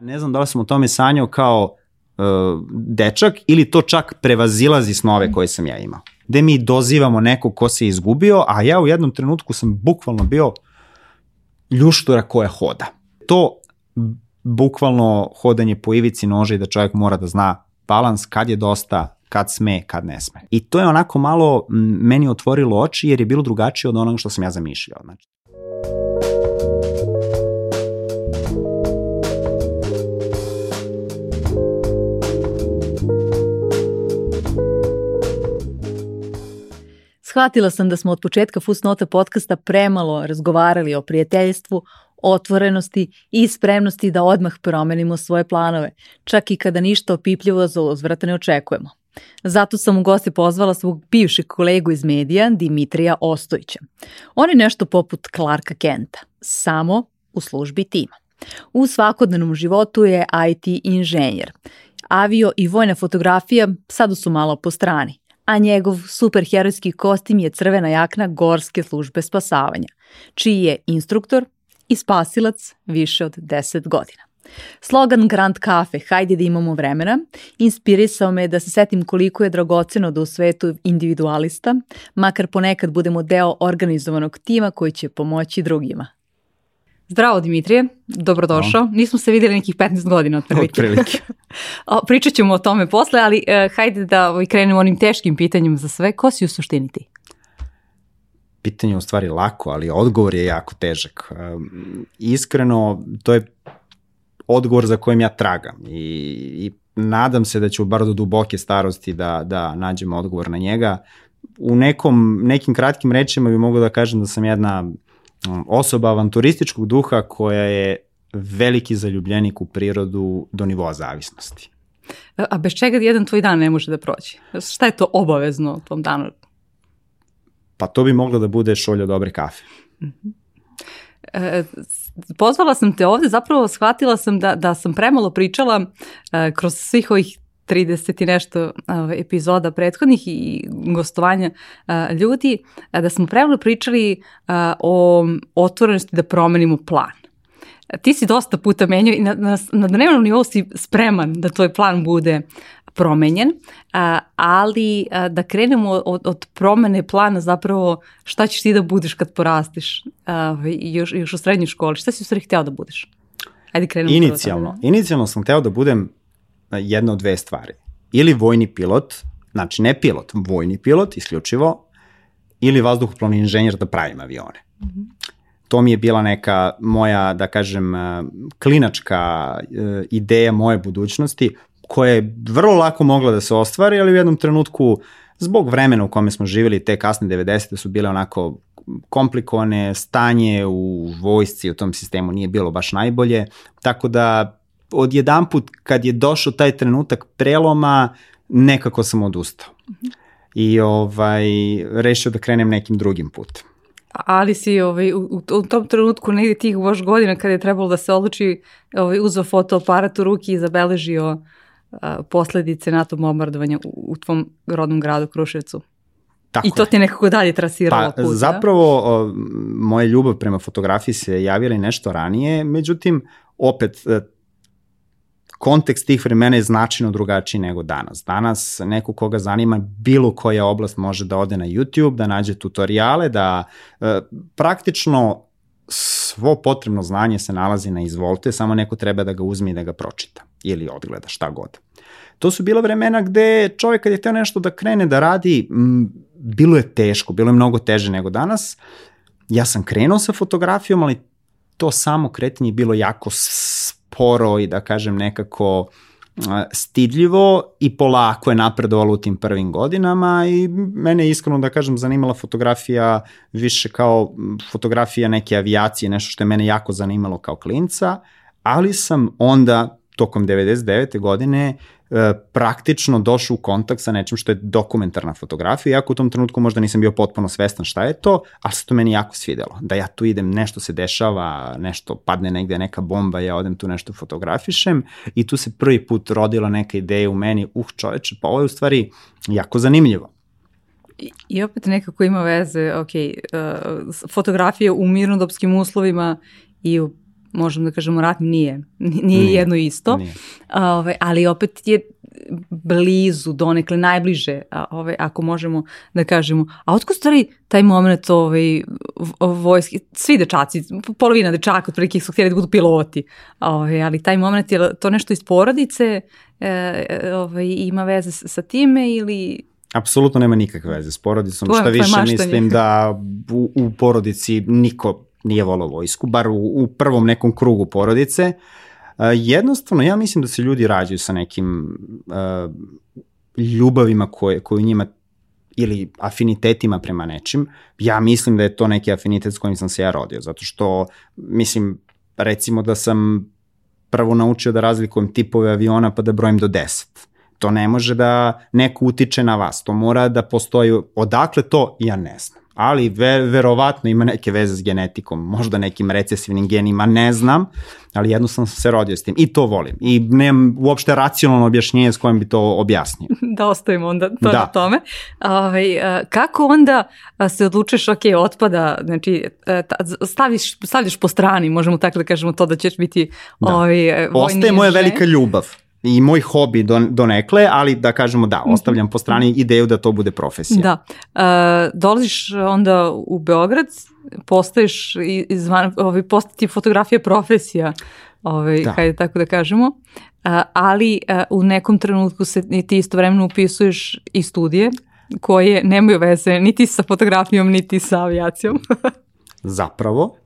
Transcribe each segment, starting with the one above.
Ne znam da li sam o tome sanjao kao uh, dečak ili to čak prevazilazi snove koje sam ja imao. Gde mi dozivamo nekog ko se izgubio, a ja u jednom trenutku sam bukvalno bio ljuštura koja hoda. To bukvalno hodanje po ivici nože i da čovjek mora da zna balans kad je dosta, kad sme, kad ne sme. I to je onako malo meni otvorilo oči jer je bilo drugačije od onoga što sam ja zamišljao. Znači. Shvatila sam da smo od početka Fusnota podcasta premalo razgovarali o prijateljstvu, otvorenosti i spremnosti da odmah promenimo svoje planove, čak i kada ništa opipljivo za uzvrata ne očekujemo. Zato sam u gosti pozvala svog bivšeg kolegu iz medija, Dimitrija Ostojića. On je nešto poput Clarka Kenta, samo u službi tima. U svakodnevnom životu je IT inženjer. Avio i vojna fotografija sada su malo po strani a njegov superherojski kostim je crvena jakna Gorske službe spasavanja, čiji je instruktor i spasilac više od 10 godina. Slogan Grand Cafe, hajde da imamo vremena, inspirisao me da se setim koliko je dragoceno da u svetu individualista, makar ponekad budemo deo organizovanog tima koji će pomoći drugima. Zdravo Dimitrije, dobrodošao. No. Nismo se videli nekih 15 godina od prilike. Od prilike. Pričat ćemo o tome posle, ali uh, hajde da ovaj, krenemo onim teškim pitanjem za sve. Ko si u suštini ti? Pitanje je u stvari lako, ali odgovor je jako težak. Um, iskreno, to je odgovor za kojim ja tragam i, i nadam se da ću bar do duboke starosti da, da nađem odgovor na njega. U nekom, nekim kratkim rečima bi mogu da kažem da sam jedna osoba avanturističkog duha koja je veliki zaljubljenik u prirodu do nivoa zavisnosti. A bez čega jedan tvoj dan ne može da prođe? Šta je to obavezno u tom danu? Pa to bi moglo da bude šolja dobre kafe. Mm -hmm. E, pozvala sam te ovde, zapravo shvatila sam da, da sam premalo pričala e, kroz svih ovih 30 i nešto epizoda prethodnih i gostovanja ljudi, da smo premalo pričali o otvorenosti da promenimo plan. Ti si dosta puta menjao i na, na, na dnevnom nivou si spreman da tvoj plan bude promenjen, ali da krenemo od, od promene plana zapravo šta ćeš ti da budeš kad porastiš još, još u srednjoj školi, šta si u stvari hteo da budeš? Ajde krenemo. Inicijalno, inicijalno sam hteo da budem jedna od dve stvari. Ili vojni pilot, znači ne pilot, vojni pilot isključivo, ili vazduhoplovni inženjer da pravim avione. Mm -hmm. To mi je bila neka moja, da kažem, e, klinačka e, ideja moje budućnosti, koja je vrlo lako mogla da se ostvari, ali u jednom trenutku, zbog vremena u kome smo živjeli, te kasne 90. su bile onako komplikovane, stanje u vojsci u tom sistemu nije bilo baš najbolje, tako da odjedan put kad je došao taj trenutak preloma, nekako sam odustao. I ovaj, rešio da krenem nekim drugim putem. Ali si ovaj, u, u tom trenutku negdje tih baš godina kada je trebalo da se odluči ovaj, uzao fotoaparat u ruki i zabeležio uh, posledice NATO bombardovanja u, u tvom rodnom gradu Kruševcu. Tako I to ti je nekako dalje trasiralo pa, put. Zapravo, o, moja ljubav prema fotografiji se javila i nešto ranije, međutim, opet, e, kontekst tih vremena je značajno drugačiji nego danas. Danas neko koga zanima bilo koja oblast može da ode na YouTube, da nađe tutoriale, da e, praktično svo potrebno znanje se nalazi na izvolte, samo neko treba da ga uzme i da ga pročita ili odgleda šta god. To su bila vremena gde čovjek kad je teo nešto da krene da radi, m, bilo je teško, bilo je mnogo teže nego danas. Ja sam krenuo sa fotografijom, ali to samo kretanje je bilo jako sporo i da kažem nekako stidljivo i polako je napredovalo u tim prvim godinama i mene je iskreno da kažem zanimala fotografija više kao fotografija neke avijacije, nešto što je mene jako zanimalo kao klinca, ali sam onda tokom 99. godine praktično došao u kontakt sa nečim što je dokumentarna fotografija, iako u tom trenutku možda nisam bio potpuno svestan šta je to, ali se to meni jako svidelo. Da ja tu idem, nešto se dešava, nešto padne negde neka bomba, ja odem tu nešto fotografišem i tu se prvi put rodila neka ideja u meni, uh čoveče, pa ovo je u stvari jako zanimljivo. I, opet nekako ima veze, ok, uh, fotografija u mirnodopskim uslovima i u možemo da kažemo ratnim, nije. Nije, nije jedno isto, Nije. Ove, ovaj, ali opet je blizu, donekle najbliže, a, ove, ako možemo da kažemo. A otko stvari taj moment ovaj, vojski, svi dečaci, polovina dečaka otprilike su htjeli da budu piloti, ove, ali taj moment je to nešto iz porodice, e, ovaj, ima veze sa time ili Apsolutno nema nikakve veze s porodicom, Tvoje- šta više mislim da u, u porodici niko nije volao vojsku, bar u, u prvom nekom krugu porodice. Uh, jednostavno, ja mislim da se ljudi rađaju sa nekim uh, ljubavima koje, koje u njima ili afinitetima prema nečim. Ja mislim da je to neki afinitet s kojim sam se ja rodio, zato što, mislim, recimo da sam prvo naučio da razlikujem tipove aviona pa da brojim do 10. To ne može da neko utiče na vas, to mora da postoji, odakle to, ja ne znam. Ali ver, verovatno ima neke veze s genetikom, možda nekim recesivnim genima, ne znam, ali jednostavno sam se rodio s tim i to volim. I nemam uopšte racionalno objašnjenje s kojim bi to objasnio. da ostavimo onda to Da. na tome. Ovaj, a, kako onda se odlučiš, ok, otpada, znači e, ta- staviš, stavljaš po strani, možemo tako da kažemo to da ćeš biti Da. ovaj, e, vojni Ostaje moja velika ljubav i moj hobi do, donekle, ali da kažemo da, ostavljam po strani ideju da to bude profesija. Da. E, dolaziš onda u Beograd, postaješ izvan, ovaj, postati fotografija profesija, ovaj, Da. hajde tako da kažemo, E, ali e, u nekom trenutku se ti istovremeno upisuješ i studije koje nemaju veze niti sa fotografijom, niti sa avijacijom. Zapravo,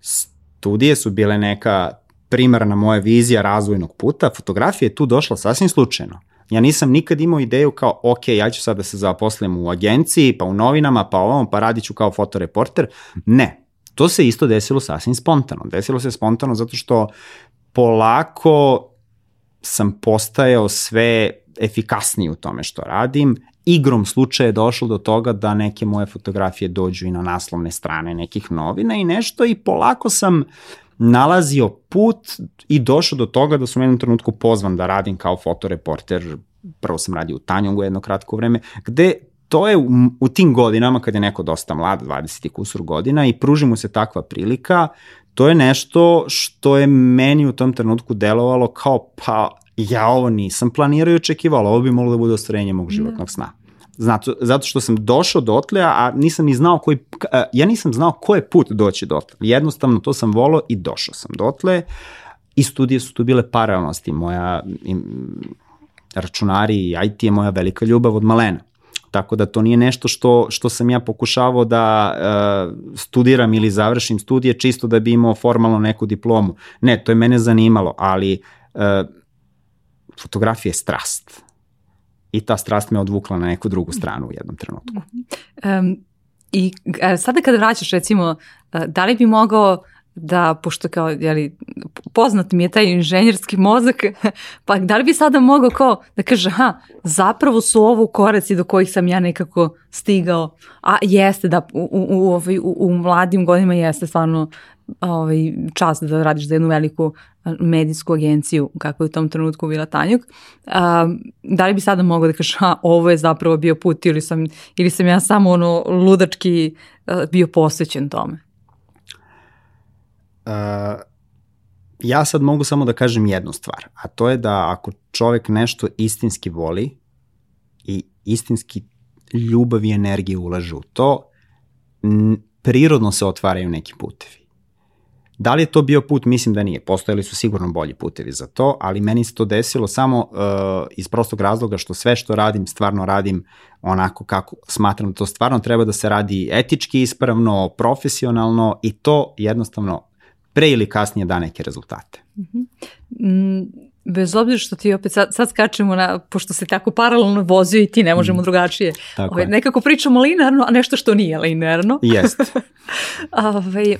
studije su bile neka primarna moja vizija razvojnog puta, fotografija je tu došla sasvim slučajno. Ja nisam nikad imao ideju kao, ok, ja ću sad da se zaposlim u agenciji, pa u novinama, pa ovom, pa radit ću kao fotoreporter. Ne, to se isto desilo sasvim spontano. Desilo se spontano zato što polako sam postajao sve efikasniji u tome što radim. Igrom slučaja je došlo do toga da neke moje fotografije dođu i na naslovne strane nekih novina i nešto i polako sam nalazio put i došao do toga da sam u jednom trenutku pozvan da radim kao fotoreporter. Prvo sam radio u Tanjongu jedno kratko vreme, gde to je u, u tim godinama kad je neko dosta mlad, 20 i kusur godina i pruži mu se takva prilika, to je nešto što je meni u tom trenutku delovalo kao pa ja ovo nisam planirao i očekivao, ali ovo bi moglo da bude ostvarenje mog životnog sna. Zato, zato što sam došao dotle, a nisam ni znao koji, a, ja nisam znao ko je put doći dotle. Jednostavno to sam volao i došao sam dotle i studije su tu bile paralelno s tim. Moja im, računari i IT je moja velika ljubav od malena. Tako da to nije nešto što, što sam ja pokušavao da uh, studiram ili završim studije čisto da bi imao formalno neku diplomu. Ne, to je mene zanimalo, ali uh, fotografija je strast. I ta strast me odvukla na neku drugu stranu u jednom trenutku. Um, I e, sada kada vraćaš recimo, e, da li bi mogao da, pošto kao, jeli, poznat mi je taj inženjerski mozak, pa da li bi sada mogao kao da kaže, aha, zapravo su ovo koraci do kojih sam ja nekako stigao, a jeste da u, u, u, u, mladim godinama jeste stvarno ovaj, čast da radiš za jednu veliku medijsku agenciju, kako je u tom trenutku bila Tanjuk. A, da li bi sada mogao da kažeš, a ovo je zapravo bio put ili sam, ili sam ja samo ono ludački bio posvećen tome? Uh, ja sad mogu samo da kažem jednu stvar, a to je da ako čovek nešto istinski voli i istinski ljubav i energiju ulaže u to, prirodno se otvaraju neki putevi. Da li je to bio put? Mislim da nije. Postojali su sigurno bolji putevi za to, ali meni se to desilo samo uh, iz prostog razloga što sve što radim, stvarno radim onako kako smatram da to stvarno treba da se radi etički ispravno, profesionalno i to jednostavno pre ili kasnije da neke rezultate. Mm, bez obzira što ti opet sad, sad skačemo na, pošto se tako paralelno vozio i ti ne možemo drugačije. Tako Ovaj, je. nekako pričamo linearno, a nešto što nije linearno. Jest. Ovaj, e,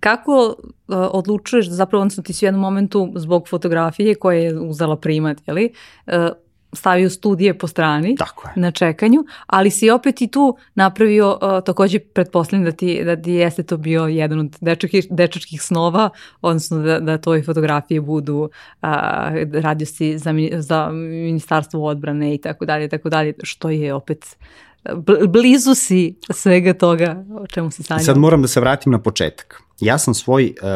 kako e, odlučuješ da zapravo odnosno ti si u jednom momentu zbog fotografije koja je uzela primat, jeli, e, stavio studije po strani Tako je. na čekanju, ali si opet i tu napravio, uh, takođe pretpostavljam da ti, da ti jeste to bio jedan od dečakih, dečačkih snova, odnosno da, da tvoje fotografije budu, uh, radio si za, za ministarstvo odbrane i tako dalje, tako dalje, što je opet bl- blizu si svega toga o čemu se I sanjao. sad moram da se vratim na početak. ja sam svoj, uh,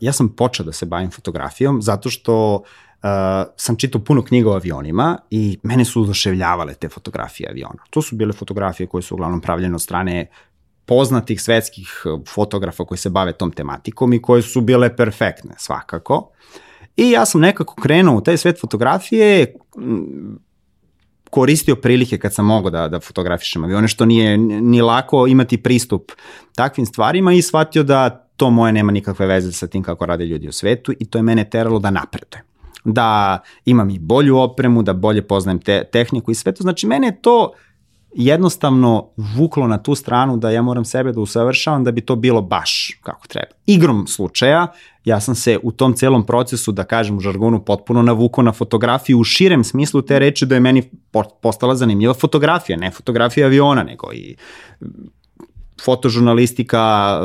ja sam počeo da se bavim fotografijom zato što uh, sam čitao puno knjiga o avionima i mene su oduševljavale te fotografije aviona. To su bile fotografije koje su uglavnom pravljene od strane poznatih svetskih fotografa koji se bave tom tematikom i koje su bile perfektne svakako. I ja sam nekako krenuo u taj svet fotografije, koristio prilike kad sam mogao da, da fotografišem avione, što nije ni lako imati pristup takvim stvarima i shvatio da to moje nema nikakve veze sa tim kako rade ljudi u svetu i to je mene teralo da napredujem da imam i bolju opremu, da bolje poznajem te, tehniku i sve to. Znači, mene je to jednostavno vuklo na tu stranu da ja moram sebe da usavršavam da bi to bilo baš kako treba. Igrom slučaja, ja sam se u tom celom procesu, da kažem u žargonu, potpuno navukao na fotografiju u širem smislu te reči da je meni postala zanimljiva fotografija, ne fotografija aviona, nego i fotožurnalistika, e,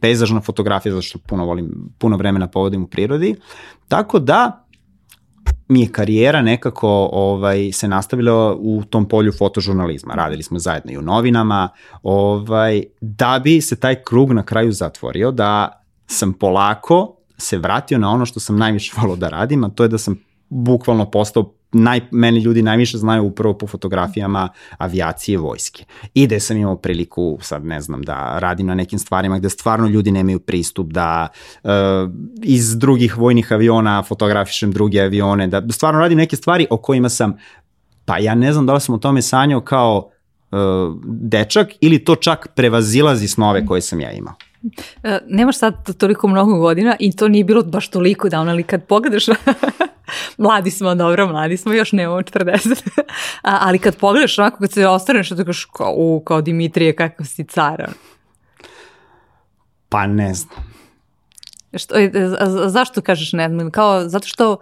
pejzažna fotografija, zašto puno volim, puno vremena povodim u prirodi. Tako da, mi je karijera nekako ovaj se nastavila u tom polju fotožurnalizma. Radili smo zajedno i u novinama, ovaj da bi se taj krug na kraju zatvorio da sam polako se vratio na ono što sam najviše volao da radim, a to je da sam bukvalno postao naj, meni ljudi najviše znaju upravo po fotografijama avijacije vojske. I da sam imao priliku, sad ne znam, da radim na nekim stvarima gde stvarno ljudi nemaju pristup, da uh, iz drugih vojnih aviona fotografišem druge avione, da stvarno radim neke stvari o kojima sam, pa ja ne znam da li sam o tome sanjao kao uh, dečak ili to čak prevazilazi snove koje sam ja imao. Uh, nemaš sad toliko mnogo godina i to nije bilo baš toliko davno, ali kad pogledaš mladi smo, dobro, mladi smo, još nemamo 40. A, ali kad pogledaš onako, kad se ostaneš, da kažeš kao, u, kao Dimitrije, kakav si car. Pa ne znam. Što, e, a, zašto kažeš ne znam? Kao, zato što uh,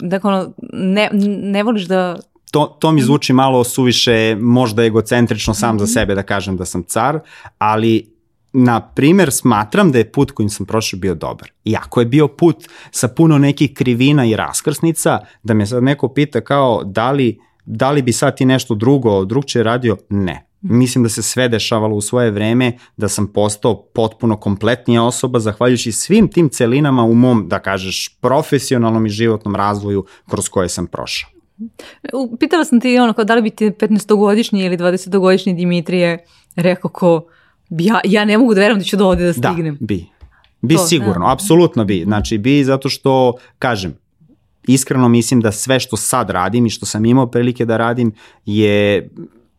dakle, ne, ne voliš da to, to mi zvuči malo suviše možda egocentrično sam mm -hmm. za mhm. sebe da kažem da sam car, ali na primer, smatram da je put kojim sam prošao bio dobar. Iako je bio put sa puno nekih krivina i raskrsnica, da me sad neko pita kao da li, da li bi sad ti nešto drugo, drugče radio, ne. Mislim da se sve dešavalo u svoje vreme, da sam postao potpuno kompletnija osoba zahvaljujući svim tim celinama u mom, da kažeš, profesionalnom i životnom razvoju kroz koje sam prošao. Pitala sam ti ono, kao da li bi ti 15-godišnji ili 20-godišnji Dimitrije rekao ko ja, ja ne mogu da verujem da ću do ovde da stignem. Da, bi. Bi to, sigurno, da. apsolutno bi. Znači bi zato što, kažem, iskreno mislim da sve što sad radim i što sam imao prilike da radim je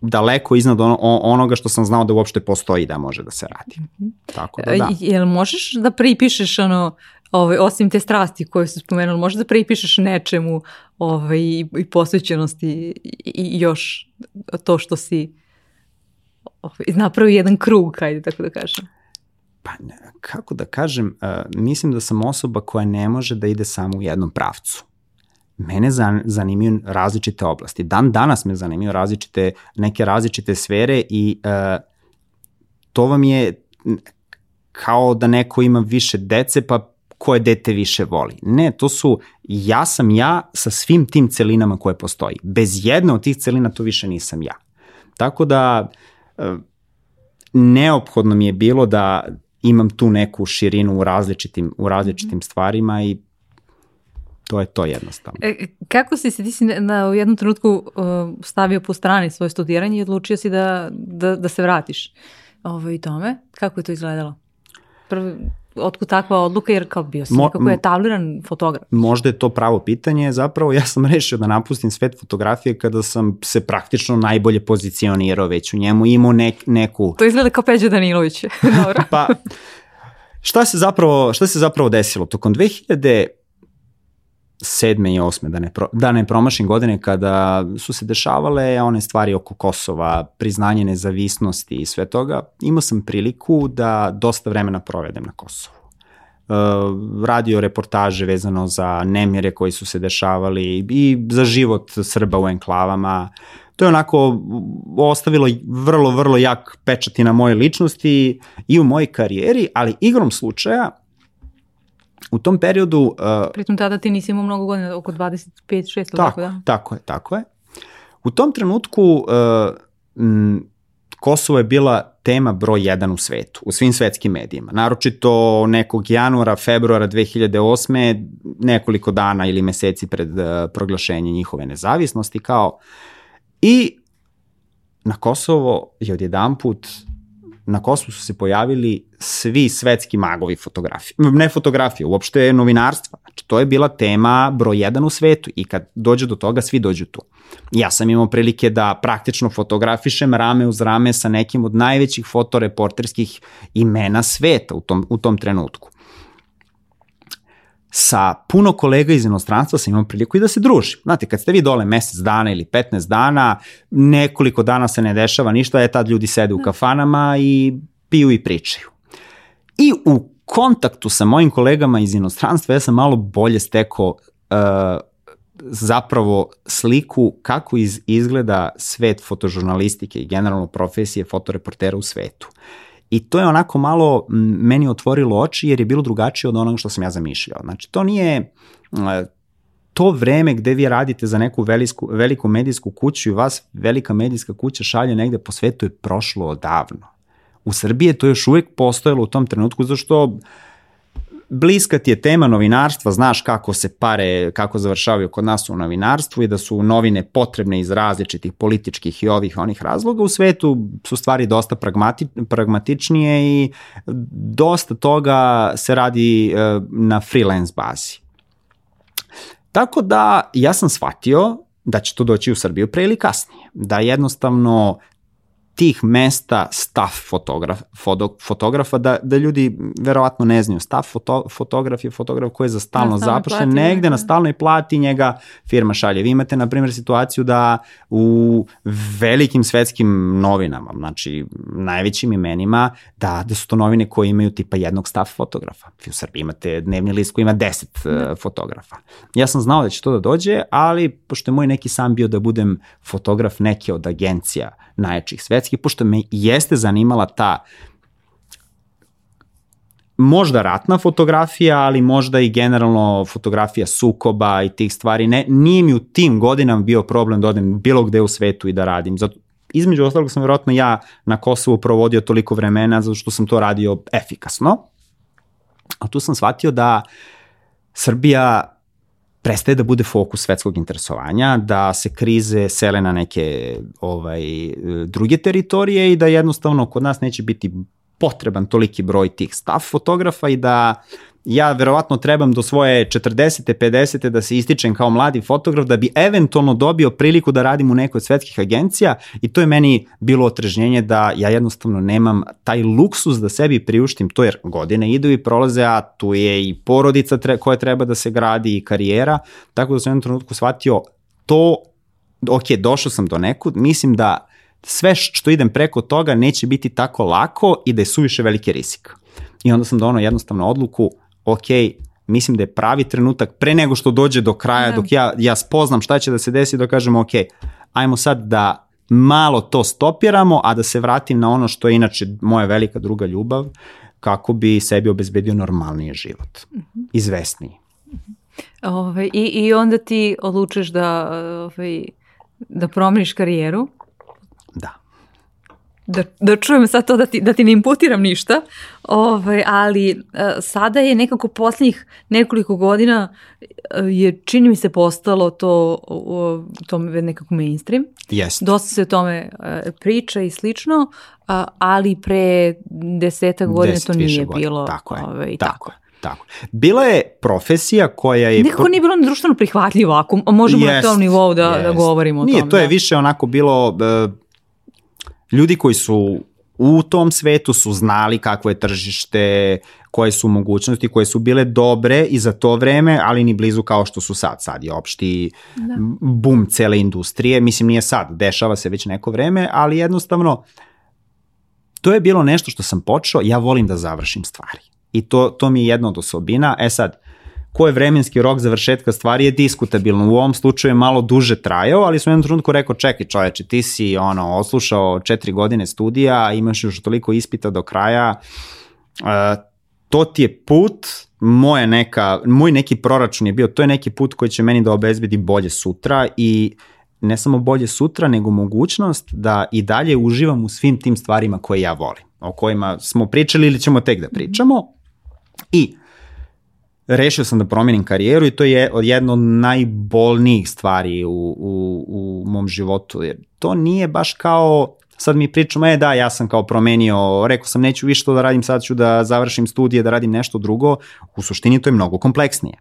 daleko iznad ono, onoga što sam znao da uopšte postoji da može da se radi. Mhm. Tako da da. Jel možeš da pripišeš ono, ovaj, osim te strasti koje su spomenuli, možeš da pripišeš nečemu ovaj, i posvećenosti i, i još to što si ovaj, napravio jedan krug, hajde tako da kažem. Pa, kako da kažem, uh, mislim da sam osoba koja ne može da ide samo u jednom pravcu. Mene zanimaju različite oblasti. Dan danas me zanimaju različite, neke različite sfere i uh, to vam je kao da neko ima više dece pa koje dete više voli. Ne, to su ja sam ja sa svim tim celinama koje postoji. Bez jedne od tih celina to više nisam ja. Tako da neophodno mi je bilo da imam tu neku širinu u različitim, u različitim stvarima i to je to jednostavno. E, kako si se, ti si na, u jednom trenutku uh, stavio po strani svoje studiranje i odlučio si da, da, da se vratiš ovo, i tome? Kako je to izgledalo? Prvi, otkud takva odluka, jer kao bio sam Mo, nekako etabliran fotograf. Možda je to pravo pitanje, zapravo ja sam rešio da napustim svet fotografije kada sam se praktično najbolje pozicionirao već u njemu, imao nek, neku... To izgleda kao Peđa Danilović. Dobro. pa, šta se zapravo, šta se zapravo desilo? Tokom 2000 sedme i osme, da ne, pro, da ne promašim godine, kada su se dešavale one stvari oko Kosova, priznanje nezavisnosti i sve toga, imao sam priliku da dosta vremena provedem na Kosovu. Uh, radio reportaže vezano za nemire koji su se dešavali i za život Srba u enklavama. To je onako ostavilo vrlo, vrlo jak pečati na moje ličnosti i u mojoj karijeri, ali igrom slučaja u tom periodu... Uh, Pritom tada ti nisi imao mnogo godina, oko 25-6, tako, tako, da? Tako je, tako je. U tom trenutku uh, m, Kosovo je bila tema broj jedan u svetu, u svim svetskim medijima. Naročito nekog januara, februara 2008. nekoliko dana ili meseci pred uh, proglašenje njihove nezavisnosti kao i na Kosovo je odjedan put na Kosovu su se pojavili svi svetski magovi fotografije. Ne fotografije, uopšte novinarstva. Znači, to je bila tema broj jedan u svetu i kad dođe do toga, svi dođu tu. Ja sam imao prilike da praktično fotografišem rame uz rame sa nekim od najvećih fotoreporterskih imena sveta u tom, u tom trenutku sa puno kolega iz inostranstva sam imao priliku i da se družim. Znate, kad ste vi dole mesec dana ili 15 dana, nekoliko dana se ne dešava ništa, je tad ljudi sede u da. kafanama i piju i pričaju. I u kontaktu sa mojim kolegama iz inostranstva ja sam malo bolje stekao uh, zapravo sliku kako iz, izgleda svet fotožurnalistike i generalno profesije fotoreportera u svetu. I to je onako malo meni otvorilo oči jer je bilo drugačije od onoga što sam ja zamišljao. Znači, to nije to vreme gde vi radite za neku velisku, veliku medijsku kuću i vas velika medijska kuća šalje negde po svetu je prošlo odavno. U Srbiji je to još uvek postojalo u tom trenutku, zašto što bliska ti je tema novinarstva, znaš kako se pare, kako završavaju kod nas u novinarstvu i da su novine potrebne iz različitih političkih i ovih onih razloga. U svetu su stvari dosta pragmati, pragmatičnije i dosta toga se radi e, na freelance bazi. Tako da ja sam shvatio da će to doći u Srbiju pre ili kasnije. Da jednostavno tih mesta staff fotograf, foto, fotografa, da, da ljudi verovatno ne znaju. Staff foto, fotograf je fotograf koji je za stalno zapošljen, negde na stalnoj plati njega firma šalje. Vi imate, na primjer, situaciju da u velikim svetskim novinama, znači najvećim imenima, da, da su to novine koje imaju tipa jednog staff fotografa. Vi u Srbiji imate dnevni list koji ima deset uh, fotografa. Ja sam znao da će to da dođe, ali pošto je moj neki sam bio da budem fotograf neke od agencija najjačih svetskih, pošto me jeste zanimala ta možda ratna fotografija, ali možda i generalno fotografija sukoba i tih stvari. Ne, nije mi u tim godinama bio problem da odem bilo gde u svetu i da radim. Zato, između ostalog sam verovatno ja na Kosovu provodio toliko vremena zato što sam to radio efikasno. A tu sam shvatio da Srbija prestaje da bude fokus svetskog interesovanja, da se krize sele na neke ovaj, druge teritorije i da jednostavno kod nas neće biti potreban toliki broj tih staff fotografa i da ja verovatno trebam do svoje 40. 50. da se ističem kao mladi fotograf da bi eventualno dobio priliku da radim u nekoj od svetskih agencija i to je meni bilo otrežnjenje da ja jednostavno nemam taj luksus da sebi priuštim to jer godine idu i prolaze, a tu je i porodica tre, koja treba da se gradi i karijera, tako da sam u jednom trenutku shvatio to, ok, došao sam do nekud, mislim da sve što idem preko toga neće biti tako lako i da je suviše veliki rizik. I onda sam donao jednostavno odluku, ok, mislim da je pravi trenutak pre nego što dođe do kraja, ne. dok ja, ja spoznam šta će da se desi, da kažemo ok, ajmo sad da malo to stopiramo, a da se vratim na ono što je inače moja velika druga ljubav, kako bi sebi obezbedio normalniji život, -hmm. izvesniji. -hmm. Ove, ovaj, i, I onda ti odlučiš da, ovaj, da promeniš karijeru da, da čujem sad to da ti, da ti ne imputiram ništa, ovaj, ali uh, sada je nekako poslednjih nekoliko godina uh, je čini mi se postalo to, uh, to nekako mainstream. Yes. Dosta se o tome uh, priča i slično, ali pre desetak godina Deset to nije godina. bilo. Tako je, ovaj, tako, tako. Tako. Bila je profesija koja je... Nekako nije bilo društveno prihvatljivo, ako možemo jest, na tom nivou da, jest. da govorimo o nije, tom. Nije, to je da. više onako bilo... Ljudi koji su u tom svetu su znali kakvo je tržište, koje su mogućnosti, koje su bile dobre i za to vreme, ali ni blizu kao što su sad. Sad je opšti da. bum cele industrije. Mislim, nije sad, dešava se već neko vreme, ali jednostavno to je bilo nešto što sam počeo, ja volim da završim stvari. I to, to mi je jedna od osobina. E sad, ko je vremenski rok završetka stvari je diskutabilno. U ovom slučaju je malo duže trajao, ali sam u jednom trenutku rekao, čekaj čoveče, ti si ono, oslušao četiri godine studija, imaš još toliko ispita do kraja, uh, to ti je put, moje neka, moj neki proračun je bio, to je neki put koji će meni da obezbedi bolje sutra i ne samo bolje sutra, nego mogućnost da i dalje uživam u svim tim stvarima koje ja volim, o kojima smo pričali ili ćemo tek da pričamo. I rešio sam da promenim karijeru i to je jedno od najbolnijih stvari u, u, u mom životu, jer to nije baš kao sad mi pričamo, e da, ja sam kao promenio, rekao sam neću više to da radim, sad ću da završim studije, da radim nešto drugo, u suštini to je mnogo kompleksnije.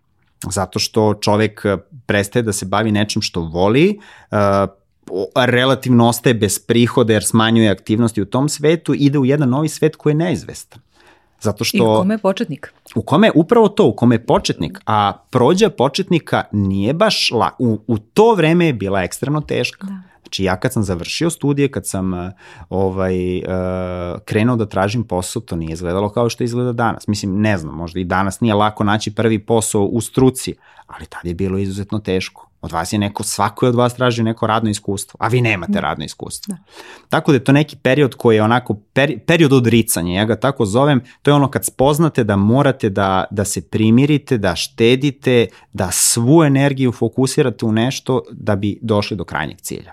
Zato što čovek prestaje da se bavi nečim što voli, relativno ostaje bez prihoda jer smanjuje aktivnosti u tom svetu, ide u jedan novi svet koji je neizvestan. Zato što, I u kome je početnik? U kome je upravo to, u kome je početnik, a prođa početnika nije baš la, u, u to vreme je bila ekstremno teška. Da. Znači ja kad sam završio studije, kad sam uh, ovaj, uh, krenuo da tražim posao, to nije izgledalo kao što izgleda danas. Mislim, ne znam, možda i danas nije lako naći prvi posao u struci, ali tad je bilo izuzetno teško. Od vas je neko, svako je od vas traži neko radno iskustvo, a vi nemate da. radno iskustvo. Da. Tako da je to neki period koji je onako, peri, period odricanja, ja ga tako zovem, to je ono kad spoznate da morate da, da se primirite, da štedite, da svu energiju fokusirate u nešto da bi došli do krajnjeg cilja.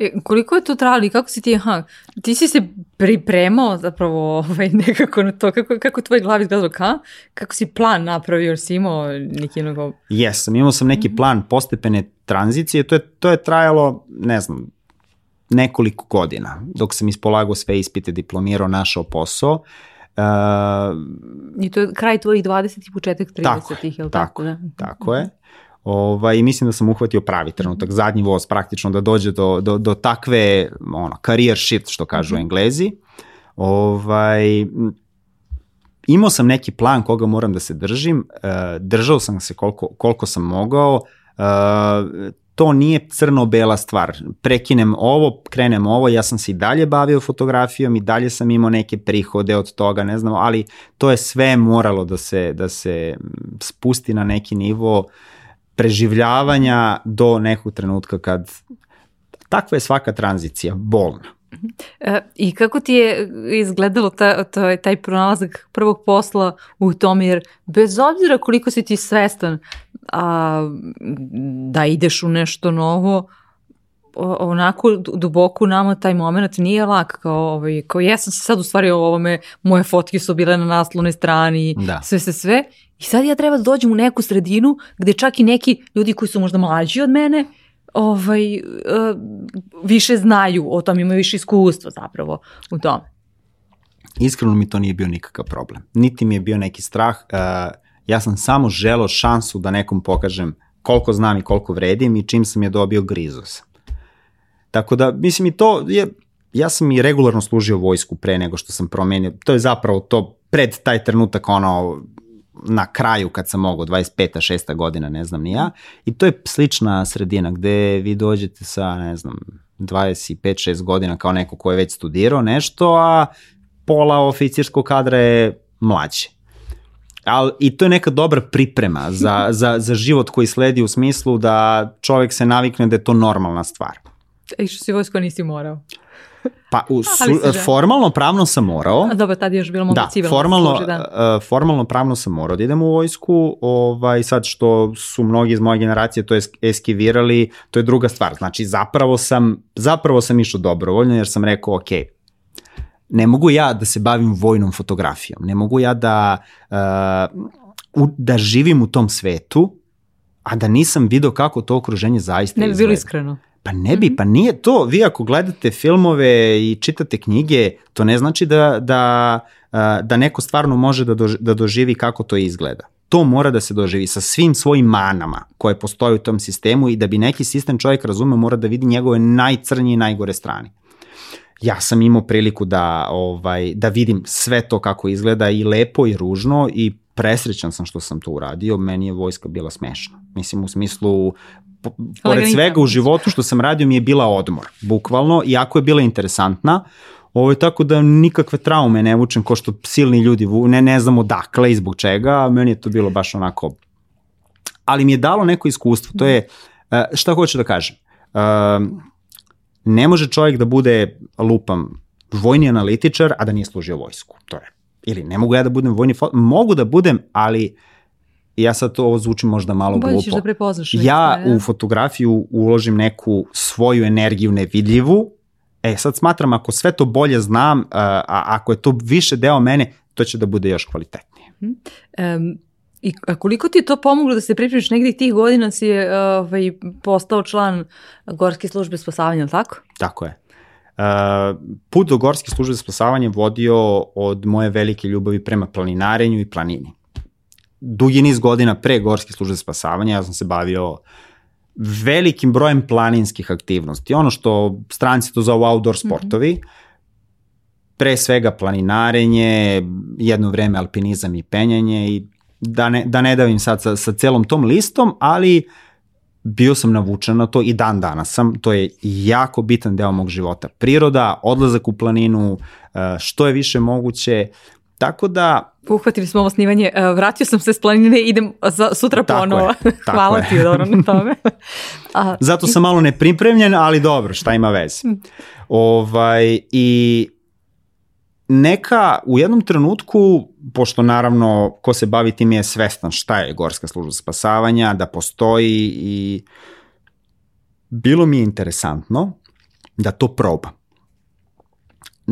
E, koliko je to trajalo i kako si ti, aha, ti si se pripremao zapravo ovaj, nekako na to, kako, kako tvoj glavi izgledalo, ka? kako si plan napravio, si imao neki nego... Jesam, imao sam neki mhm. plan postepene tranzicije, to je, to je trajalo, ne znam, nekoliko godina, dok sam ispolagao sve ispite, diplomirao, našao posao. Uh, I to je kraj tvojih 20 i početak 30 tako, ih, je li tako? Tako, da? tako je. Ovaj, mislim da sam uhvatio pravi trenutak, zadnji voz praktično da dođe do, do, do takve ono, career shift što kažu mhm. englezi. Ovaj, imao sam neki plan koga moram da se držim, uh, držao sam se koliko, koliko sam mogao, uh, to nije crno-bela stvar. Prekinem ovo, krenem ovo, ja sam se i dalje bavio fotografijom i dalje sam imao neke prihode od toga, ne znam, ali to je sve moralo da se, da se spusti na neki nivo uh, preživljavanja do nekog trenutka kad takva je svaka tranzicija, bolna. E, I kako ti je izgledalo ta, ta, taj pronalazak prvog posla u tom, jer bez obzira koliko si ti svestan a, da ideš u nešto novo, onako duboko u nama taj moment nije lak, kao, ovaj, kao ja sam se sad u stvari o ovome, moje fotke su bile na naslovnoj strani, da. sve se sve, i sad ja treba da dođem u neku sredinu gde čak i neki ljudi koji su možda mlađi od mene, ovaj, uh, više znaju o tom, imaju više iskustva zapravo u tome. Iskreno mi to nije bio nikakav problem. Niti mi je bio neki strah. Uh, ja sam samo želao šansu da nekom pokažem koliko znam i koliko vredim i čim sam je dobio grizo sam. Tako da, mislim i to je, ja sam i regularno služio vojsku pre nego što sam promenio, to je zapravo to pred taj trenutak ono na kraju kad sam mogao, 25. 6. godina, ne znam ni ja, i to je slična sredina gde vi dođete sa, ne znam, 25-6 godina kao neko ko je već studirao nešto, a pola oficirskog kadra je mlađe. Al, I to je neka dobra priprema za, za, za život koji sledi u smislu da čovek se navikne da je to normalna stvar. I što si vojsko nisi morao? Pa u, su, formalno pravno sam morao. A dobro, tad je još bilo mogu da, civilno formalno, služi, da. Uh, formalno pravno sam morao da idem u vojsku, ovaj, sad što su mnogi iz moje generacije to eskivirali, to je druga stvar. Znači, zapravo sam, zapravo sam išao dobrovoljno jer sam rekao, ok, ne mogu ja da se bavim vojnom fotografijom, ne mogu ja da, uh, u, da živim u tom svetu, a da nisam video kako to okruženje zaista ne izgleda. Ne bi bilo iskreno. Pa ne bi, mm -hmm. pa nije to. Vi ako gledate filmove i čitate knjige, to ne znači da, da, da neko stvarno može da, dož, da doživi kako to izgleda. To mora da se doživi sa svim svojim manama koje postoje u tom sistemu i da bi neki sistem čovjek razume mora da vidi njegove najcrnije i najgore strane. Ja sam imao priliku da, ovaj, da vidim sve to kako izgleda i lepo i ružno i presrećan sam što sam to uradio, meni je vojska bila smešna. Mislim u smislu pored svega u životu što sam radio mi je bila odmor, bukvalno, iako je bila interesantna, Ovo je tako da nikakve traume ne vučem ko što silni ljudi, ne, ne znam odakle i zbog čega, meni je to bilo baš onako, ali mi je dalo neko iskustvo, to je, e, šta hoću da kažem, e, ne može čovjek da bude, lupam, vojni analitičar, a da nije služio vojsku, to je, ili ne mogu ja da budem vojni, mogu da budem, ali ja sad to ovo zvuči možda malo Bolje glupo. ćeš da prepoznaš. Ja nešto, u fotografiju uložim neku svoju energiju nevidljivu, e sad smatram ako sve to bolje znam, a, a ako je to više deo mene, to će da bude još kvalitetnije. Um, I a koliko ti je to pomoglo da se pripremiš negdje tih godina si je ovaj, postao član Gorske službe spasavanja, ali tako? Tako je. Uh, put do Gorske službe spasavanja vodio od moje velike ljubavi prema planinarenju i planini. Dugi niz godina pre Gorske službe spasavanja ja sam se bavio velikim brojem planinskih aktivnosti. Ono što stranci to zovu outdoor sportovi, mm -hmm. pre svega planinarenje, jedno vreme alpinizam i penjanje i da ne, da ne davim sad sa, sa celom tom listom, ali bio sam navučen na to i dan danas sam. To je jako bitan deo mog života. Priroda, odlazak u planinu, što je više moguće. Tako da... Uhvatili smo ovo snimanje, vratio sam se s planine, idem za, sutra tako ponovo. Je, tako Hvala je. ti dobro na tome. A, Zato sam malo nepripremljen, ali dobro, šta ima veze. ovaj, I neka u jednom trenutku, pošto naravno ko se bavi tim je svestan šta je Gorska služba spasavanja, da postoji i bilo mi je interesantno da to probam.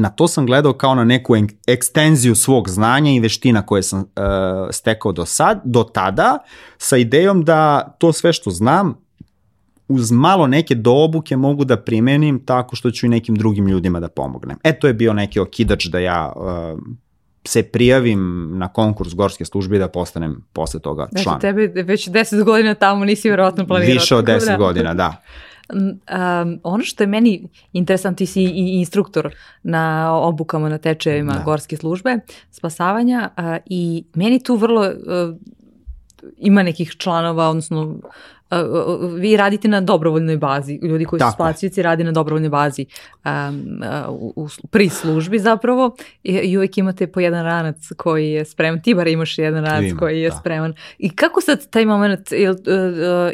Na to sam gledao kao na neku ekstenziju svog znanja i veština koje sam uh, stekao do, sad, do tada sa idejom da to sve što znam uz malo neke doobuke mogu da primenim tako što ću i nekim drugim ljudima da pomognem. E, to je bio neki okidač da ja uh, se prijavim na konkurs gorske službe i da postanem posle toga član. Znači, tebe već 10 godina tamo nisi verovatno planirao. Više od 10 da. godina, da. Um, ono što je meni interesant, ti si i instruktor na obukama, na tečajevima da. gorske službe, spasavanja uh, i meni tu vrlo uh, ima nekih članova, odnosno vi radite na dobrovoljnoj bazi, ljudi koji Tako. su spasioci radi na dobrovoljnoj bazi um, u, u, pri službi zapravo i, i uvek imate po jedan ranac koji je spreman, ti bar imaš jedan ranac Ima, koji je da. spreman. I kako sad taj moment uh,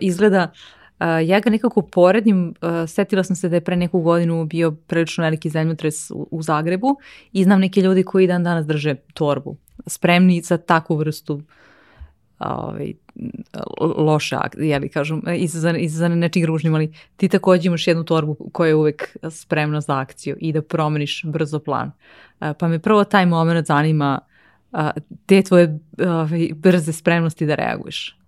izgleda Uh, ja ga nekako porednim, uh, setila sam se da je pre neku godinu bio prilično veliki zemljotres u, u Zagrebu i znam neki ljudi koji dan danas drže torbu, spremni za takvu vrstu ovaj, loše, jeli, kažem, izazvane, izazvane nečim ružnim, ali ti takođe imaš jednu torbu koja je uvek spremna za akciju i da promeniš brzo plan. Pa me prvo taj moment zanima te tvoje ovaj, brze spremnosti da reaguješ.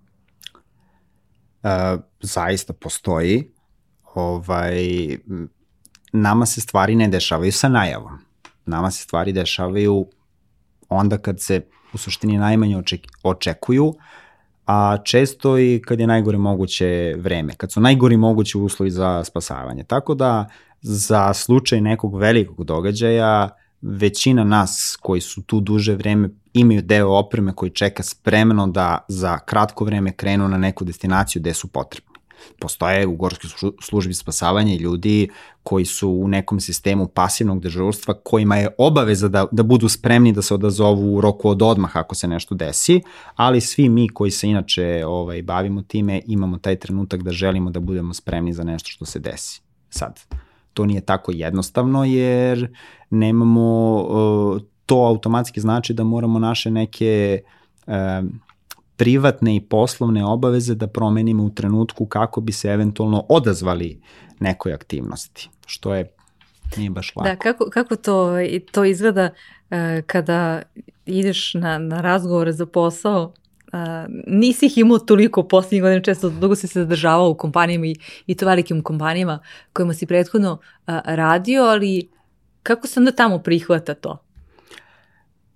Zaista postoji. Ovaj, nama se stvari ne dešavaju sa najavom. Nama se stvari dešavaju onda kad se u suštini najmanje oček, očekuju, a često i kad je najgore moguće vreme, kad su najgori mogući uslovi za spasavanje. Tako da za slučaj nekog velikog događaja većina nas koji su tu duže vreme imaju deo opreme koji čeka spremno da za kratko vreme krenu na neku destinaciju gde su potrebni postoje u gorskoj službi spasavanja ljudi koji su u nekom sistemu pasivnog dežurstva kojima je obaveza da, da budu spremni da se odazovu u roku od odmah ako se nešto desi, ali svi mi koji se inače ovaj, bavimo time imamo taj trenutak da želimo da budemo spremni za nešto što se desi. Sad, to nije tako jednostavno jer nemamo, uh, to automatski znači da moramo naše neke uh, privatne i poslovne obaveze da promenimo u trenutku kako bi se eventualno odazvali nekoj aktivnosti, što je nije baš lako. Da, kako, kako to, to izgleda uh, kada ideš na, na razgovore za posao, uh, nisi ih imao toliko poslednjih godina, često dugo si se zadržavao u kompanijama i, i to velikim kompanijama kojima si prethodno uh, radio, ali kako se onda tamo prihvata to?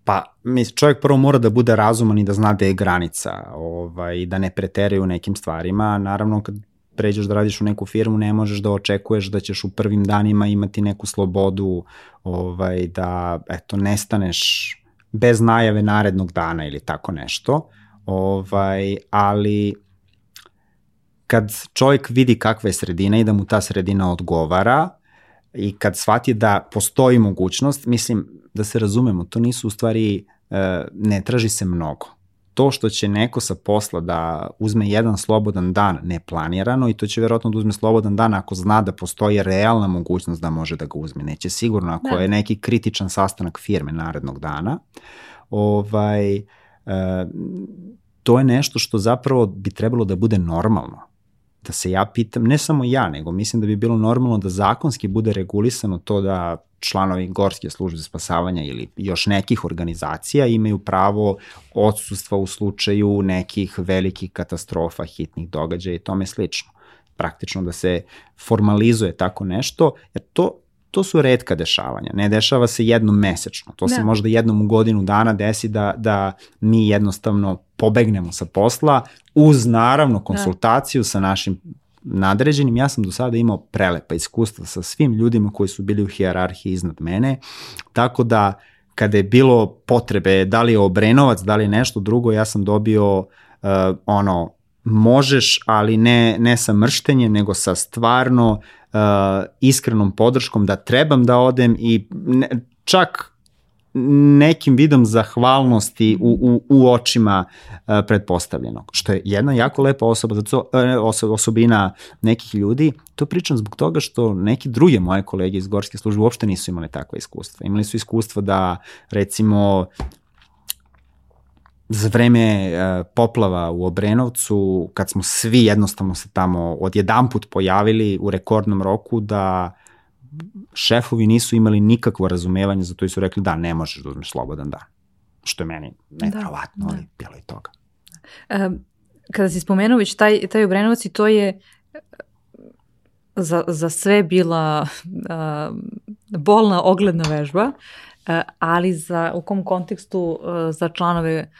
Pa, mis, čovjek prvo mora da bude razuman i da zna da je granica, ovaj, da ne preteraju nekim stvarima. Naravno, kad pređeš da radiš u neku firmu, ne možeš da očekuješ da ćeš u prvim danima imati neku slobodu, ovaj, da, eto, nestaneš bez najave narednog dana ili tako nešto. Ovaj, ali kad čovjek vidi kakva je sredina i da mu ta sredina odgovara i kad shvati da postoji mogućnost, mislim, da se razumemo, to nisu u stvari, e, ne traži se mnogo. To što će neko sa posla da uzme jedan slobodan dan neplanirano i to će verovatno da uzme slobodan dan ako zna da postoji realna mogućnost da može da ga uzme. Neće sigurno ako da. je neki kritičan sastanak firme narednog dana. Ovaj, e, to je nešto što zapravo bi trebalo da bude normalno. Da se ja pitam, ne samo ja, nego mislim da bi bilo normalno da zakonski bude regulisano to da članovi Gorske službe spasavanja ili još nekih organizacija imaju pravo odsustva u slučaju nekih velikih katastrofa, hitnih događaja i tome slično. Praktično da se formalizuje tako nešto, jer to to su redka dešavanja, ne dešava se jednom mesečno, to ne. se možda jednom u godinu dana desi da, da mi jednostavno pobegnemo sa posla uz naravno konsultaciju da. sa našim nadređenim. Ja sam do sada imao prelepa iskustva sa svim ljudima koji su bili u hijerarhiji iznad mene, tako da kada je bilo potrebe, da li je Obrenovac, da li je nešto drugo, ja sam dobio uh, ono, možeš, ali ne, ne sa mrštenje, nego sa stvarno uh, iskrenom podrškom da trebam da odem i ne, čak nekim vidom zahvalnosti u, u, u očima uh, pretpostavljenog, što je jedna jako lepa osoba, uh, osobina nekih ljudi. To pričam zbog toga što neki druge moje kolege iz gorske službe uopšte nisu imali takva iskustva. Imali su iskustva da recimo za vreme uh, poplava u Obrenovcu, kad smo svi jednostavno se tamo odjedanput pojavili u rekordnom roku, da šefovi nisu imali nikakvo razumevanje za to i su rekli da, ne možeš da uzmeš slobodan dan. Što je meni nevjerovatno, da, ali da. bilo i toga. Um, kada si spomenuo već taj, taj Obrenovac i to je za, za sve bila uh, bolna ogledna vežba, uh, ali za, u kom kontekstu uh, za članove